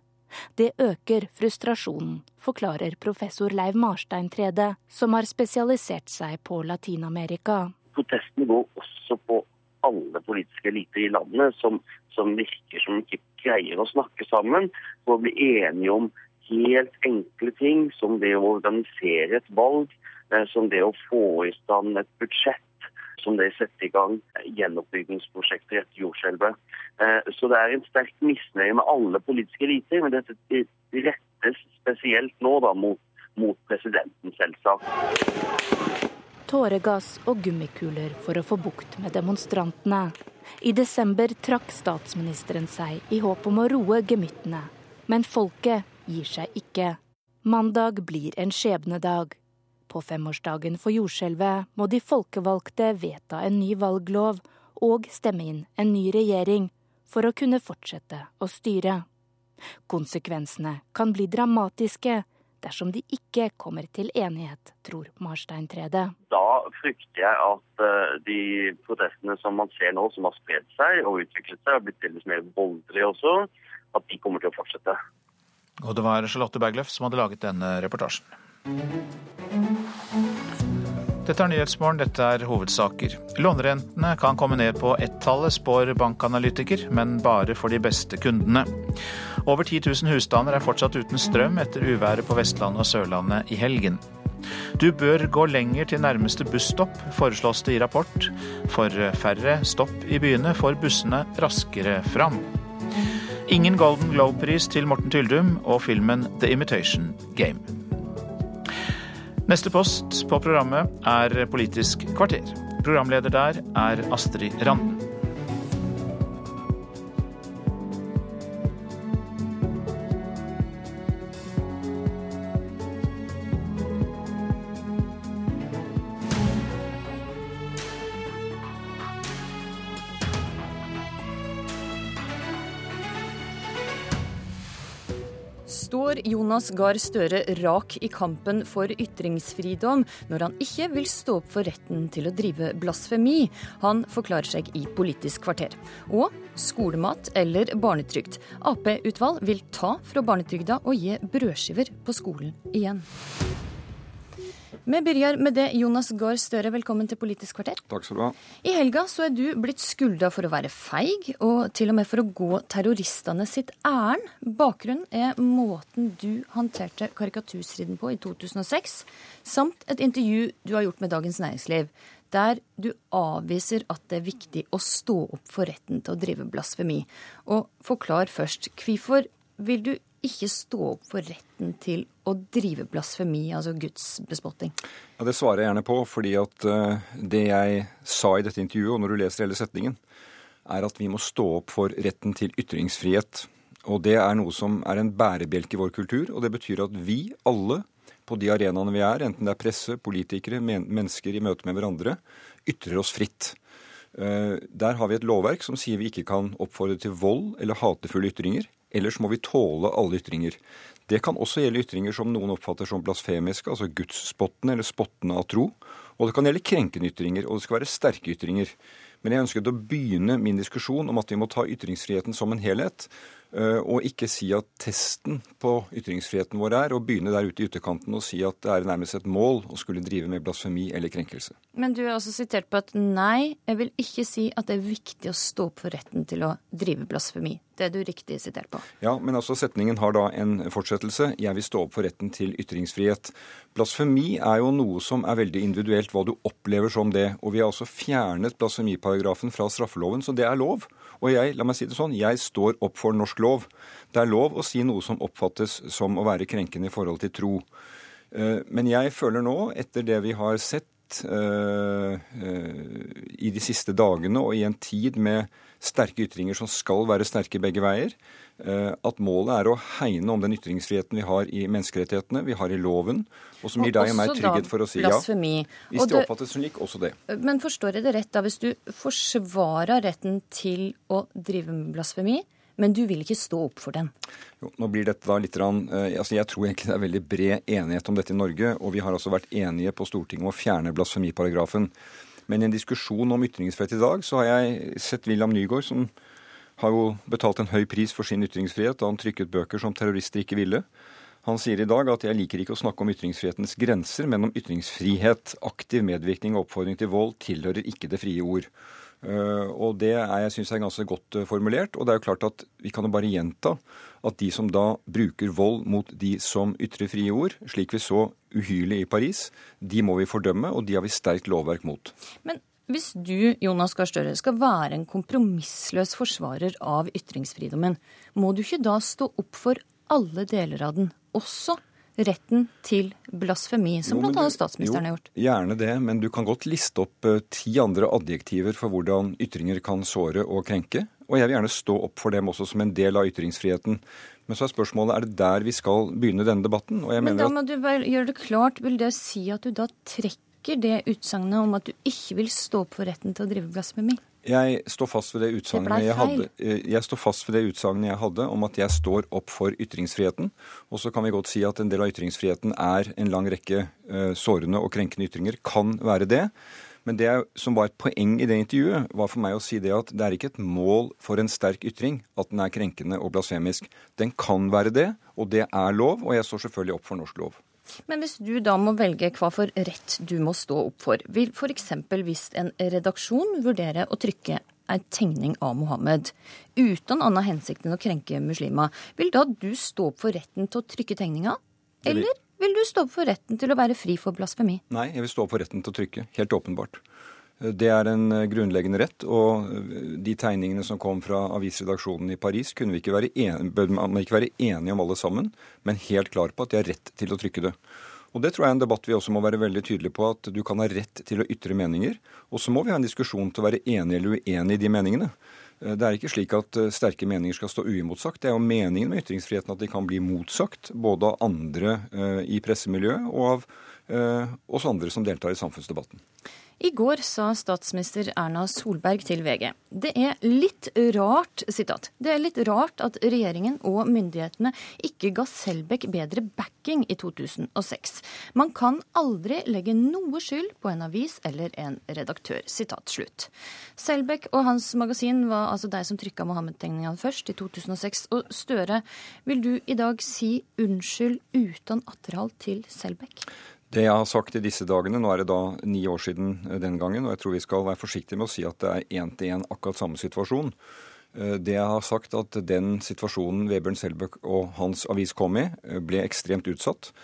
Det øker frustrasjonen, forklarer professor Leiv Marstein Trede, som har spesialisert seg på Latin-Amerika. Protestene går også på alle politiske eliter i landet, som, som virker som ikke greier å snakke sammen å bli enige om helt enkle ting, som det å organisere et valg, eh, som det å få i stand et budsjett som det setter i gang gjenoppbyggingsprosjekter etter jordskjelvet. Eh, så det er en sterk misnøye med alle politiske eliter, men dette rettes spesielt nå da mot, mot presidenten, selvsagt. Tåregass og gummikuler for å få bukt med demonstrantene. I desember trakk statsministeren seg i håp om å roe gemyttene. Men folket gir seg ikke. Mandag blir en skjebnedag. På femårsdagen for jordskjelvet må de folkevalgte vedta en ny valglov og stemme inn en ny regjering for å kunne fortsette å styre. Konsekvensene kan bli dramatiske dersom de ikke kommer til enighet, tror Marstein Trede. Da frykter jeg at eh, de protestene som man ser nå, som har spredd seg og utviklet seg, og blitt delvis mer voldelige også, at de kommer til å fortsette. Og det var Charlotte Bergløff som hadde laget denne reportasjen. Dette er Nyhetsmorgen, dette er hovedsaker. Lånerentene kan komme ned på ett-tallet, spår bankanalytiker, men bare for de beste kundene. Over 10 000 husstander er fortsatt uten strøm etter uværet på Vestlandet og Sørlandet i helgen. Du bør gå lenger til nærmeste busstopp, foreslås det i rapport. For færre stopp i byene får bussene raskere fram. Ingen Golden Globe-pris til Morten Tyldum og filmen The Imitation Game. Neste post på programmet er Politisk kvarter. Programleder der er Astrid Randen. Står Jonas Gahr Støre rak i kampen for ytringsfridom når han ikke vil stå opp for retten til å drive blasfemi? Han forklarer seg i Politisk kvarter. Og skolemat eller barnetrygd. Ap-utvalg vil ta fra barnetrygda og gi brødskiver på skolen igjen. Vi begynner med det. Jonas Gahr Støre, velkommen til Politisk kvarter. Takk skal du ha. I helga så er du blitt skylda for å være feig, og til og med for å gå terroristene sitt ærend. Bakgrunnen er måten du håndterte karikaturstriden på i 2006, samt et intervju du har gjort med Dagens Næringsliv, der du avviser at det er viktig å stå opp for retten til å drive blasfemi. Og forklar først, hvorfor vil du ikke stå opp for retten til å drive blasfemi, altså gudsbespotting? Ja, det svarer jeg gjerne på, fordi at uh, det jeg sa i dette intervjuet, og når du leser hele setningen, er at vi må stå opp for retten til ytringsfrihet. Og det er noe som er en bærebjelke i vår kultur, og det betyr at vi alle på de arenaene vi er, enten det er presse, politikere, men mennesker i møte med hverandre, ytrer oss fritt. Uh, der har vi et lovverk som sier vi ikke kan oppfordre til vold eller hatefulle ytringer. Ellers må vi tåle alle ytringer. Det kan også gjelde ytringer som noen oppfatter som blasfemiske, altså gudsspottende eller spottende av tro. Og det kan gjelde krenkende ytringer, og det skal være sterke ytringer. Men jeg ønsket å begynne min diskusjon om at vi må ta ytringsfriheten som en helhet. Eh, og ikke si at testen på ytringsfriheten vår er å begynne der ute i ytterkanten og si at det er nærmest et mål å skulle drive med blasfemi eller krenkelse. Men du er også sitert på at nei, jeg vil ikke si at det er viktig å stå opp for retten til å drive blasfemi. Det er du riktig sitert på. Ja, men altså setningen har da en fortsettelse. Jeg vil stå opp for retten til ytringsfrihet. Blasfemi er jo noe som er veldig individuelt, hva du opplever som det. Og vi har altså fjernet blasfemiparagrafen fra straffeloven, så det er lov. Og jeg, la meg si det sånn, jeg står opp for norsk lov. Det er lov å si noe som oppfattes som å være krenkende i forhold til tro. Eh, men jeg føler nå, etter det vi har sett uh, uh, i de siste dagene og i en tid med sterke ytringer som skal være sterke begge veier, at målet er å hegne om den ytringsfriheten vi har i menneskerettighetene, vi har i loven, og som gir deg og meg trygghet for å si blasfemi. ja. Hvis det, det oppfattes slik, også det. Men forstår jeg det rett da, hvis du forsvarer retten til å drive med blasfemi, men du vil ikke stå opp for den? Jo, nå blir dette da litt rann, eh, altså Jeg tror egentlig det er veldig bred enighet om dette i Norge. Og vi har altså vært enige på Stortinget om å fjerne blasfemiparagrafen. Men i en diskusjon om ytringsfrihet i dag, så har jeg sett William Nygaard, som har jo betalt en høy pris for sin ytringsfrihet da han trykket bøker som terrorister ikke ville. Han sier i dag at jeg liker ikke å snakke om ytringsfrihetens grenser, men om ytringsfrihet. Aktiv medvirkning og oppfordring til vold tilhører ikke det frie ord. Uh, og det er, jeg synes er ganske godt uh, formulert. Og det er jo klart at vi kan jo bare gjenta at de som da bruker vold mot de som ytrer frie ord, slik vi så uhyrlig i Paris, de må vi fordømme, og de har vi sterkt lovverk mot. Men hvis du, Jonas Gahr Støre, skal være en kompromissløs forsvarer av ytringsfridommen, må du ikke da stå opp for alle deler av den, også retten til blasfemi, som bl.a. statsministeren har gjort. Jo, gjerne det, men du kan godt liste opp uh, ti andre adjektiver for hvordan ytringer kan såre og krenke. Og jeg vil gjerne stå opp for dem også som en del av ytringsfriheten. Men så er spørsmålet er det der vi skal begynne denne debatten. men da må at... du bare gjøre det klart. Vil det si at du da trekker det utsagnet om at du ikke vil stå opp for retten til å drive blasfemi? Jeg står fast ved det utsagnet jeg hadde, eh, jeg står fast ved det utsagnet jeg hadde om at jeg står opp for ytringsfriheten. Og så kan vi godt si at en del av ytringsfriheten er en lang rekke uh, sårende og krenkende ytringer. Kan være det. Men det som var et poeng i det intervjuet, var for meg å si det at det er ikke et mål for en sterk ytring at den er krenkende og blasfemisk. Den kan være det, og det er lov, og jeg står selvfølgelig opp for norsk lov. Men hvis du da må velge hva for rett du må stå opp for, vil f.eks. hvis en redaksjon vurdere å trykke en tegning av Mohammed uten annen hensikt enn å krenke muslimer, vil da du stå opp for retten til å trykke tegninga? Eller vil du stå opp for retten til å være fri for blasfemi? Nei, jeg vil stå opp for retten til å trykke. Helt åpenbart. Det er en grunnleggende rett, og de tegningene som kom fra avisredaksjonen i Paris, kunne vi ikke være enige, man ikke være enige om alle sammen, men helt klar på at de har rett til å trykke det. Og Det tror jeg er en debatt vi også må være veldig tydelige på, at du kan ha rett til å ytre meninger. Og så må vi ha en diskusjon til å være enig eller uenig i de meningene. Eh, det er ikke slik at eh, sterke meninger skal stå uimotsagt. Det er jo meningen med ytringsfriheten at de kan bli motsagt, både av andre eh, i pressemiljøet og av oss andre som deltar i samfunnsdebatten. I går sa statsminister Erna Solberg til VG det er litt rart sitat, det er litt rart at regjeringen og myndighetene ikke ga Selbekk bedre backing i 2006. Man kan aldri legge noe skyld på en avis eller en redaktør. Sitat slutt. Selbekk og hans magasin var altså de som trykka Mohammed-tegningene først, i 2006. Og Støre, vil du i dag si unnskyld uten atterhold til Selbekk? Det jeg har sagt i disse dagene, nå er det da ni år siden eh, den gangen, og jeg tror vi skal være forsiktige med å si at det er én til én akkurat samme situasjon. Eh, det jeg har sagt at den situasjonen Vebjørn Selbøk og hans avis kom i, eh, ble ekstremt utsatt.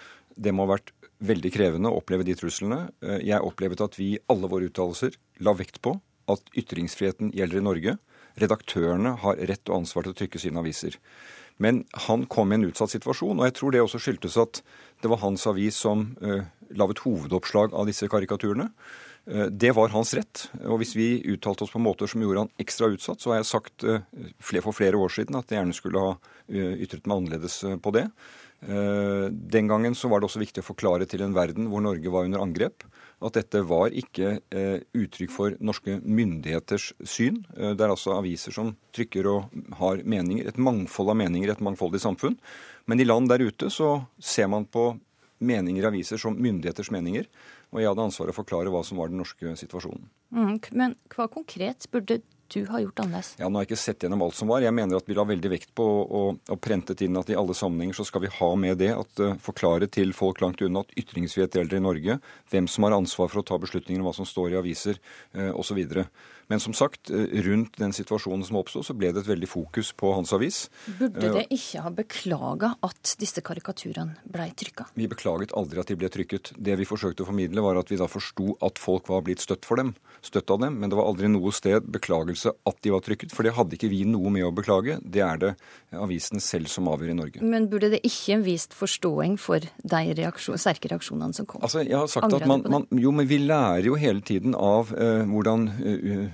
Det må ha vært veldig krevende å oppleve de truslene. Jeg opplevet at vi i alle våre uttalelser la vekt på at ytringsfriheten gjelder i Norge. Redaktørene har rett og ansvar til å trykke sine aviser. Men han kom i en utsatt situasjon, og jeg tror det også skyldtes at det var hans avis som uh, laget hovedoppslag av disse karikaturene. Uh, det var hans rett. Og hvis vi uttalte oss på måter som gjorde han ekstra utsatt, så har jeg sagt uh, for flere år siden at jeg gjerne skulle ha ytret meg annerledes på det. Den gangen så var det også viktig å forklare til en verden hvor Norge var under angrep, at dette var ikke eh, uttrykk for norske myndigheters syn. Eh, det er altså aviser som trykker og har meninger, et mangfold av meninger et mangfoldig samfunn. Men i land der ute så ser man på meninger i aviser som myndigheters meninger. Og jeg hadde ansvaret for å forklare hva som var den norske situasjonen. Mm, men hva konkret burde du har gjort annerledes? Ja, Nå har jeg ikke sett gjennom alt som var. Jeg mener at vi la veldig vekt på å prentet inn at i alle sammenhenger så skal vi ha med det at uh, forklare til folk langt unna at ytringsfrihet gjelder i Norge, hvem som har ansvar for å ta beslutninger om hva som står i aviser uh, osv. Men som sagt, uh, rundt den situasjonen som oppsto, så ble det et veldig fokus på hans avis. Burde det ikke ha beklaga at disse karikaturene ble trykka? Vi beklaget aldri at de ble trykket. Det vi forsøkte å formidle, var at vi da forsto at folk var blitt støtt for dem, støtt av dem, men det var aldri noe sted beklagelse at de var trykket, for det hadde ikke vi noe med å beklage. Det er det avisen selv som avgjør i Norge. Men burde det ikke vist forståing for de reaksjon, sterke reaksjonene som kom? Altså, jeg har sagt Angrer at man, man, Jo, men vi lærer jo hele tiden av uh, hvordan uh,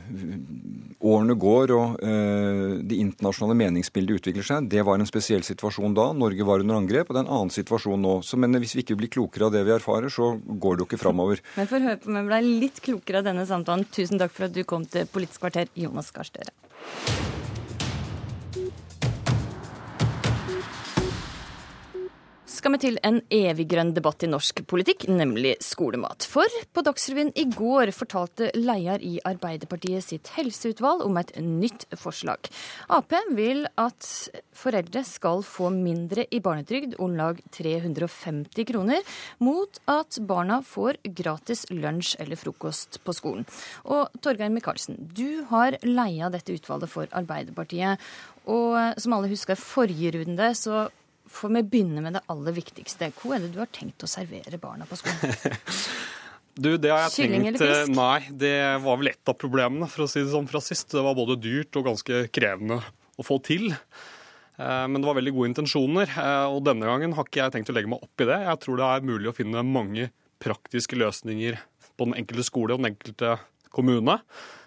årene går og uh, det internasjonale meningsbildet utvikler seg. Det var en spesiell situasjon da. Norge var under angrep, og det er en annen situasjon nå. Så, men hvis vi ikke blir klokere av det vi erfarer, så går det jo ikke framover. Men for å høre på meg ble litt klokere av denne samtalen. Tusen takk for at du kom til Politisk kvarter, Jonas Gahr Støre. Skal vi til en evig grønn debatt i norsk politikk, nemlig skolemat. For på Dagsrevyen i går fortalte leder i Arbeiderpartiet sitt helseutvalg om et nytt forslag. Ap vil at foreldre skal få mindre i barnetrygd, om lag 350 kroner, mot at barna får gratis lunsj eller frokost på skolen. Og Torgeir Micaelsen, du har leia dette utvalget for Arbeiderpartiet. Og som alle husker, forrige runde så for vi begynner med det aller viktigste. Hvor er det du har tenkt å servere barna på skolen? Du, det har jeg Kylling tenkt, eller fisk? Nei, det var vel et av problemene, for å si det sånn fra sist. Det var både dyrt og ganske krevende å få til. Eh, men det var veldig gode intensjoner, eh, og denne gangen har ikke jeg tenkt å legge meg opp i det. Jeg tror det er mulig å finne mange praktiske løsninger på den enkelte skole og den enkelte kommune.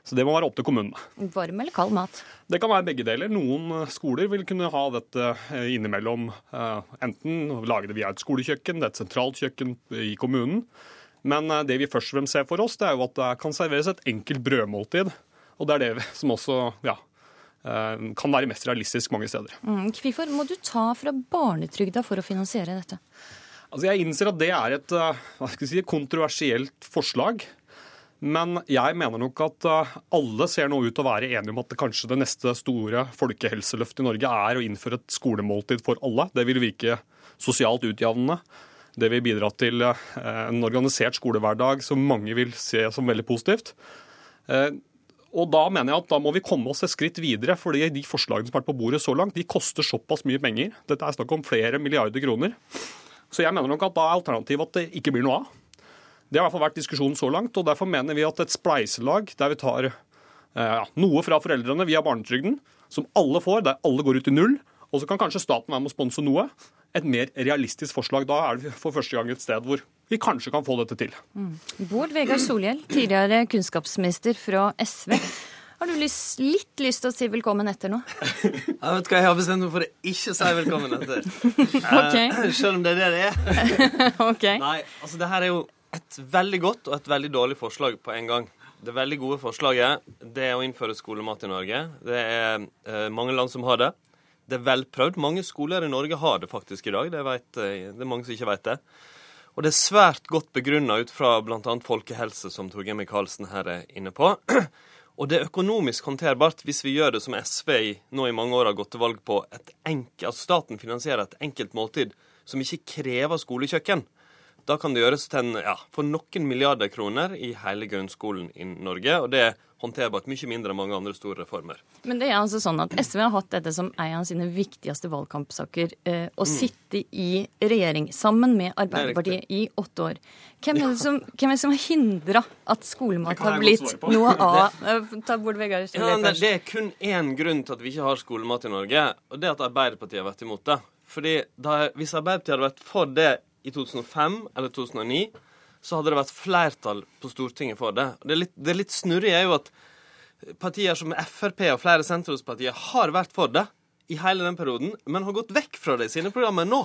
Så det må være opp til kommunene. Varm eller kald mat? Det kan være begge deler. Noen eh, skoler vil kunne ha dette eh, innimellom. Eh, enten lage det via et skolekjøkken, det er et sentralt kjøkken i kommunen. Men det vi først og fremst ser for oss, det er jo at det kan serveres et enkelt brødmåltid. Og det er det som også ja, kan være mest realistisk mange steder. Mm, hvorfor må du ta fra barnetrygda for å finansiere dette? Altså jeg innser at det er et si, kontroversielt forslag. Men jeg mener nok at eh, alle ser nå ut til å være enige om at kanskje det neste store folkehelseløftet i Norge er å innføre et skolemåltid for alle. Det vil virke sosialt utjevnende. Det vil bidra til eh, en organisert skolehverdag som mange vil se som veldig positivt. Eh, og Da mener jeg at da må vi komme oss et skritt videre, fordi de forslagene som har vært på bordet så langt, de koster såpass mye penger. Dette er snakk om flere milliarder kroner. Så jeg mener nok at da er alternativet at det ikke blir noe av. Det har i hvert fall vært diskusjonen så langt, og derfor mener vi at et spleiselag der vi tar eh, noe fra foreldrene via barnetrygden, som alle får, der alle går ut i null, og så kan kanskje staten være med å sponse noe. Et mer realistisk forslag. Da er det for første gang et sted hvor vi kanskje kan få dette til. Mm. Bård Vegar Solhjell, tidligere kunnskapsminister fra SV. Har du lyst, litt lyst til å si velkommen etter nå? Jeg vet hva, jeg har bestemt meg for å ikke si velkommen etter. okay. uh, selv om det er det det er. okay. Nei, altså det her er jo et veldig godt og et veldig dårlig forslag på en gang. Det veldig gode forslaget det er å innføre skolemat i Norge. Det er eh, mange land som har det. Det er velprøvd. Mange skoler i Norge har det faktisk i dag. Det, vet, uh, det er mange som ikke vet det. Og det er svært godt begrunna ut fra bl.a. folkehelse, som Torgeir Micaelsen her er inne på. Og det er økonomisk håndterbart hvis vi gjør det som SV i, nå i mange år har gått til valg på, at altså at staten finansierer et enkelt måltid som ikke krever skolekjøkken. Da kan det gjøres til en, ja, for noen milliarder kroner i hele grunnskolen i Norge. og det er håndterbart mye mindre enn mange andre store reformer. Men det er altså sånn at SV har hatt dette som en av sine viktigste valgkampsaker. Eh, å mm. sitte i regjering sammen med Arbeiderpartiet i åtte år. Hvem er det som, hvem er det som har hindra at skolemat har blitt noe av eh, Ta bort Vegard ja, det, det er kun én grunn til at vi ikke har skolemat i Norge, og det er at Arbeiderpartiet har vært imot det. Fordi da, Hvis Arbeiderpartiet hadde vært for det i 2005 eller 2009, så hadde det vært flertall på Stortinget for det. Det litt, det litt snurrige er jo at partier som Frp og flere sentrumspartier har vært for det i hele den perioden, men har gått vekk fra det i sine programmer nå.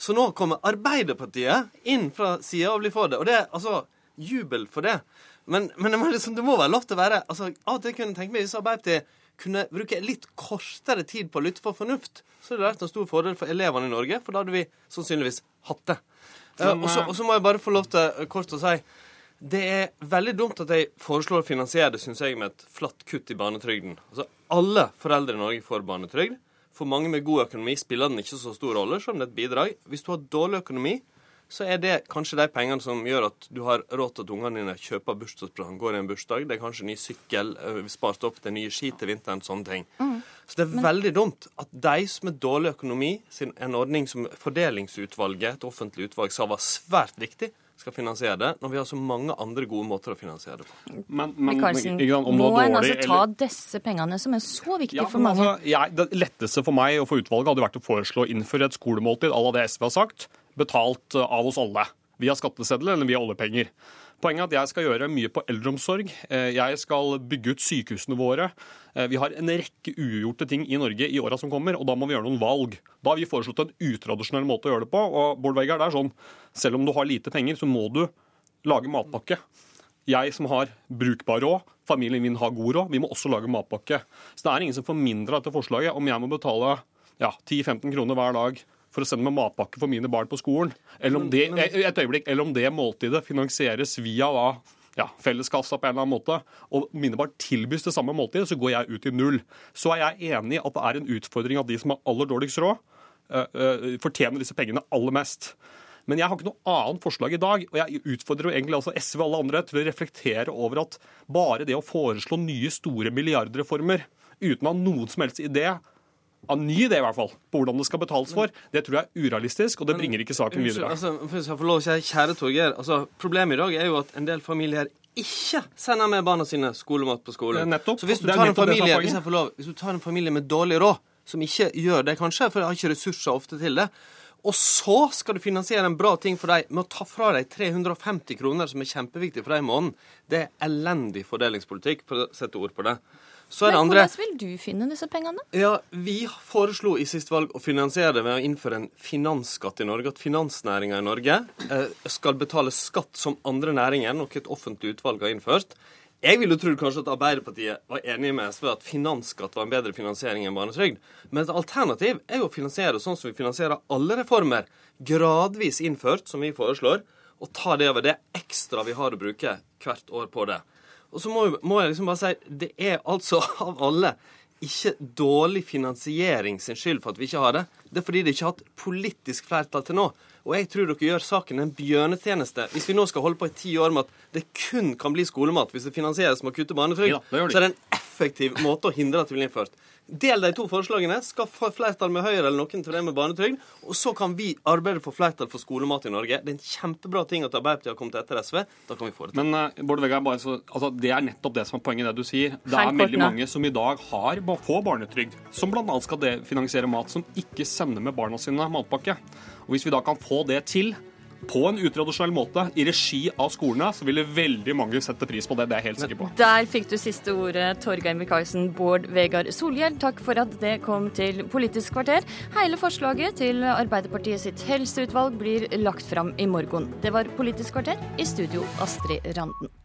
Så nå kommer Arbeiderpartiet inn fra sida og blir for det. Og det er altså jubel for det. Men, men det, må liksom, være lov til å være altså, Av og til kunne tenke meg hvis Arbeiderpartiet kunne bruke litt kortere tid på å lytte for fornuft, så hadde det vært en stor fordel for elevene i Norge, for da hadde vi sannsynligvis hatt det. Uh, og så må jeg bare få lov til uh, kort å si det er veldig dumt at de foreslår å finansiere det synes jeg, med et flatt kutt i barnetrygden. Altså, Alle foreldre i Norge får barnetrygd. For mange med god økonomi spiller den ikke så stor rolle, selv om det er et bidrag. Hvis du har dårlig økonomi, så er det kanskje de pengene som gjør at du har råd til at ungene dine kjøper bursdagspresang, går i en bursdag. Det er kanskje ny sykkel, eh, spart opp til nye ski til vinteren, sånne ting. Mm. Så det er Men... veldig dumt at de som har dårlig økonomi, sin, en ordning som Fordelingsutvalget, et offentlig utvalg, sa var svært viktig, skal finansiere det, når vi har så mange andre gode måter å finansiere det på. Men, men Michaelsen, må en altså ta eller... disse pengene, som er så viktige ja, for mange? Altså, jeg, det letteste for meg og for utvalget hadde vært å foreslå å innføre et skolemåltid à la det SV har sagt, betalt av oss alle. Via skatteseddelen eller via oljepenger. Poenget er at jeg skal gjøre mye på eldreomsorg. Eh, jeg skal bygge ut sykehusene våre. Eh, vi har en rekke ugjorte ting i Norge i åra som kommer, og da må vi gjøre noen valg. Da har vi foreslått en utradisjonell måte å gjøre det på. og Bård Vegar, det er sånn, Selv om du har lite penger, så må du lage matpakke. Jeg som har brukbar råd, familien min har god råd, vi må også lage matpakke. Så det er ingen som får mindre av dette forslaget om jeg må betale ja, 10-15 kroner hver dag for å sende meg matpakke for mine barn på skolen. Eller om det, et øyeblikk, eller om det måltidet finansieres via da, ja, felleskassa på en eller annen måte, og mine barn tilbys det samme måltidet, så går jeg ut i null. Så er jeg enig i at det er en utfordring at de som har aller dårligst råd, uh, uh, fortjener disse pengene aller mest. Men jeg har ikke noe annet forslag i dag, og jeg utfordrer jo egentlig altså SV og alle andre til å reflektere over at bare det å foreslå nye store milliardreformer uten å ha noen som helst idé av ny idé i hvert fall, på hvordan det skal betales for, det tror jeg er urealistisk, og det bringer ikke saken videre. Altså, for jeg får lov å si, kjære Torgeir, altså, Problemet i dag er jo at en del familier ikke sender med barna sine skolemat på skolen. Nettopp. Så hvis du, tar en familie, hvis, lov, hvis du tar en familie med dårlig råd, som ikke gjør det kanskje, for de har ikke ressurser ofte til det, og så skal du finansiere en bra ting for dem med å ta fra dem 350 kroner, som er kjempeviktig for dem i måneden. Det er elendig fordelingspolitikk, for å sette ord på det. Så er det andre Hvordan vil du finne disse pengene? Ja, Vi foreslo i sist valg å finansiere det ved å innføre en finansskatt i Norge. At finansnæringa i Norge eh, skal betale skatt som andre næringer, noe et offentlig utvalg har innført. Jeg ville trodd kanskje at Arbeiderpartiet var enig med SV at finansskatt var en bedre finansiering enn barnetrygd. Men et alternativ er jo å finansiere sånn som vi finansierer alle reformer. Gradvis innført, som vi foreslår, og ta det over det ekstra vi har å bruke hvert år på det. Og så må, må, jeg liksom bare si det er altså av alle ikke dårlig finansiering sin skyld for at vi ikke har det. Det er fordi det ikke har hatt politisk flertall til nå. Og jeg tror dere gjør saken en bjørnetjeneste hvis vi nå skal holde på i ti år med at det kun kan bli skolemat hvis det finansieres med å kutte barnetrygd. Ja, så er det en effektiv måte å hindre at det blir innført. Del de to forslagene, skaff flertall med Høyre eller noen til det med barnetrygd, og så kan vi arbeide for flertall for skolemat i Norge. Det er en kjempebra ting at Arbeiderpartiet har kommet etter SV. Da kan vi få det til. Men uh, Bård Vegar, bare så, altså, det er nettopp det som er poenget i det du sier. Det er veldig mange som i dag har, får barnetrygd, som bl.a. skal finansiere mat, som ikke sender med barna sine matpakke. Og Hvis vi da kan få det til på en utradisjonell måte i regi av skolene, så ville veldig mange sette pris på det. Det er jeg helt sikker på. Der fikk du siste ordet, Torgeir Micaelsen, Bård Vegar Solhjell. Takk for at det kom til Politisk kvarter. Hele forslaget til Arbeiderpartiet sitt helseutvalg blir lagt fram i morgen. Det var Politisk kvarter, i studio Astrid Randen.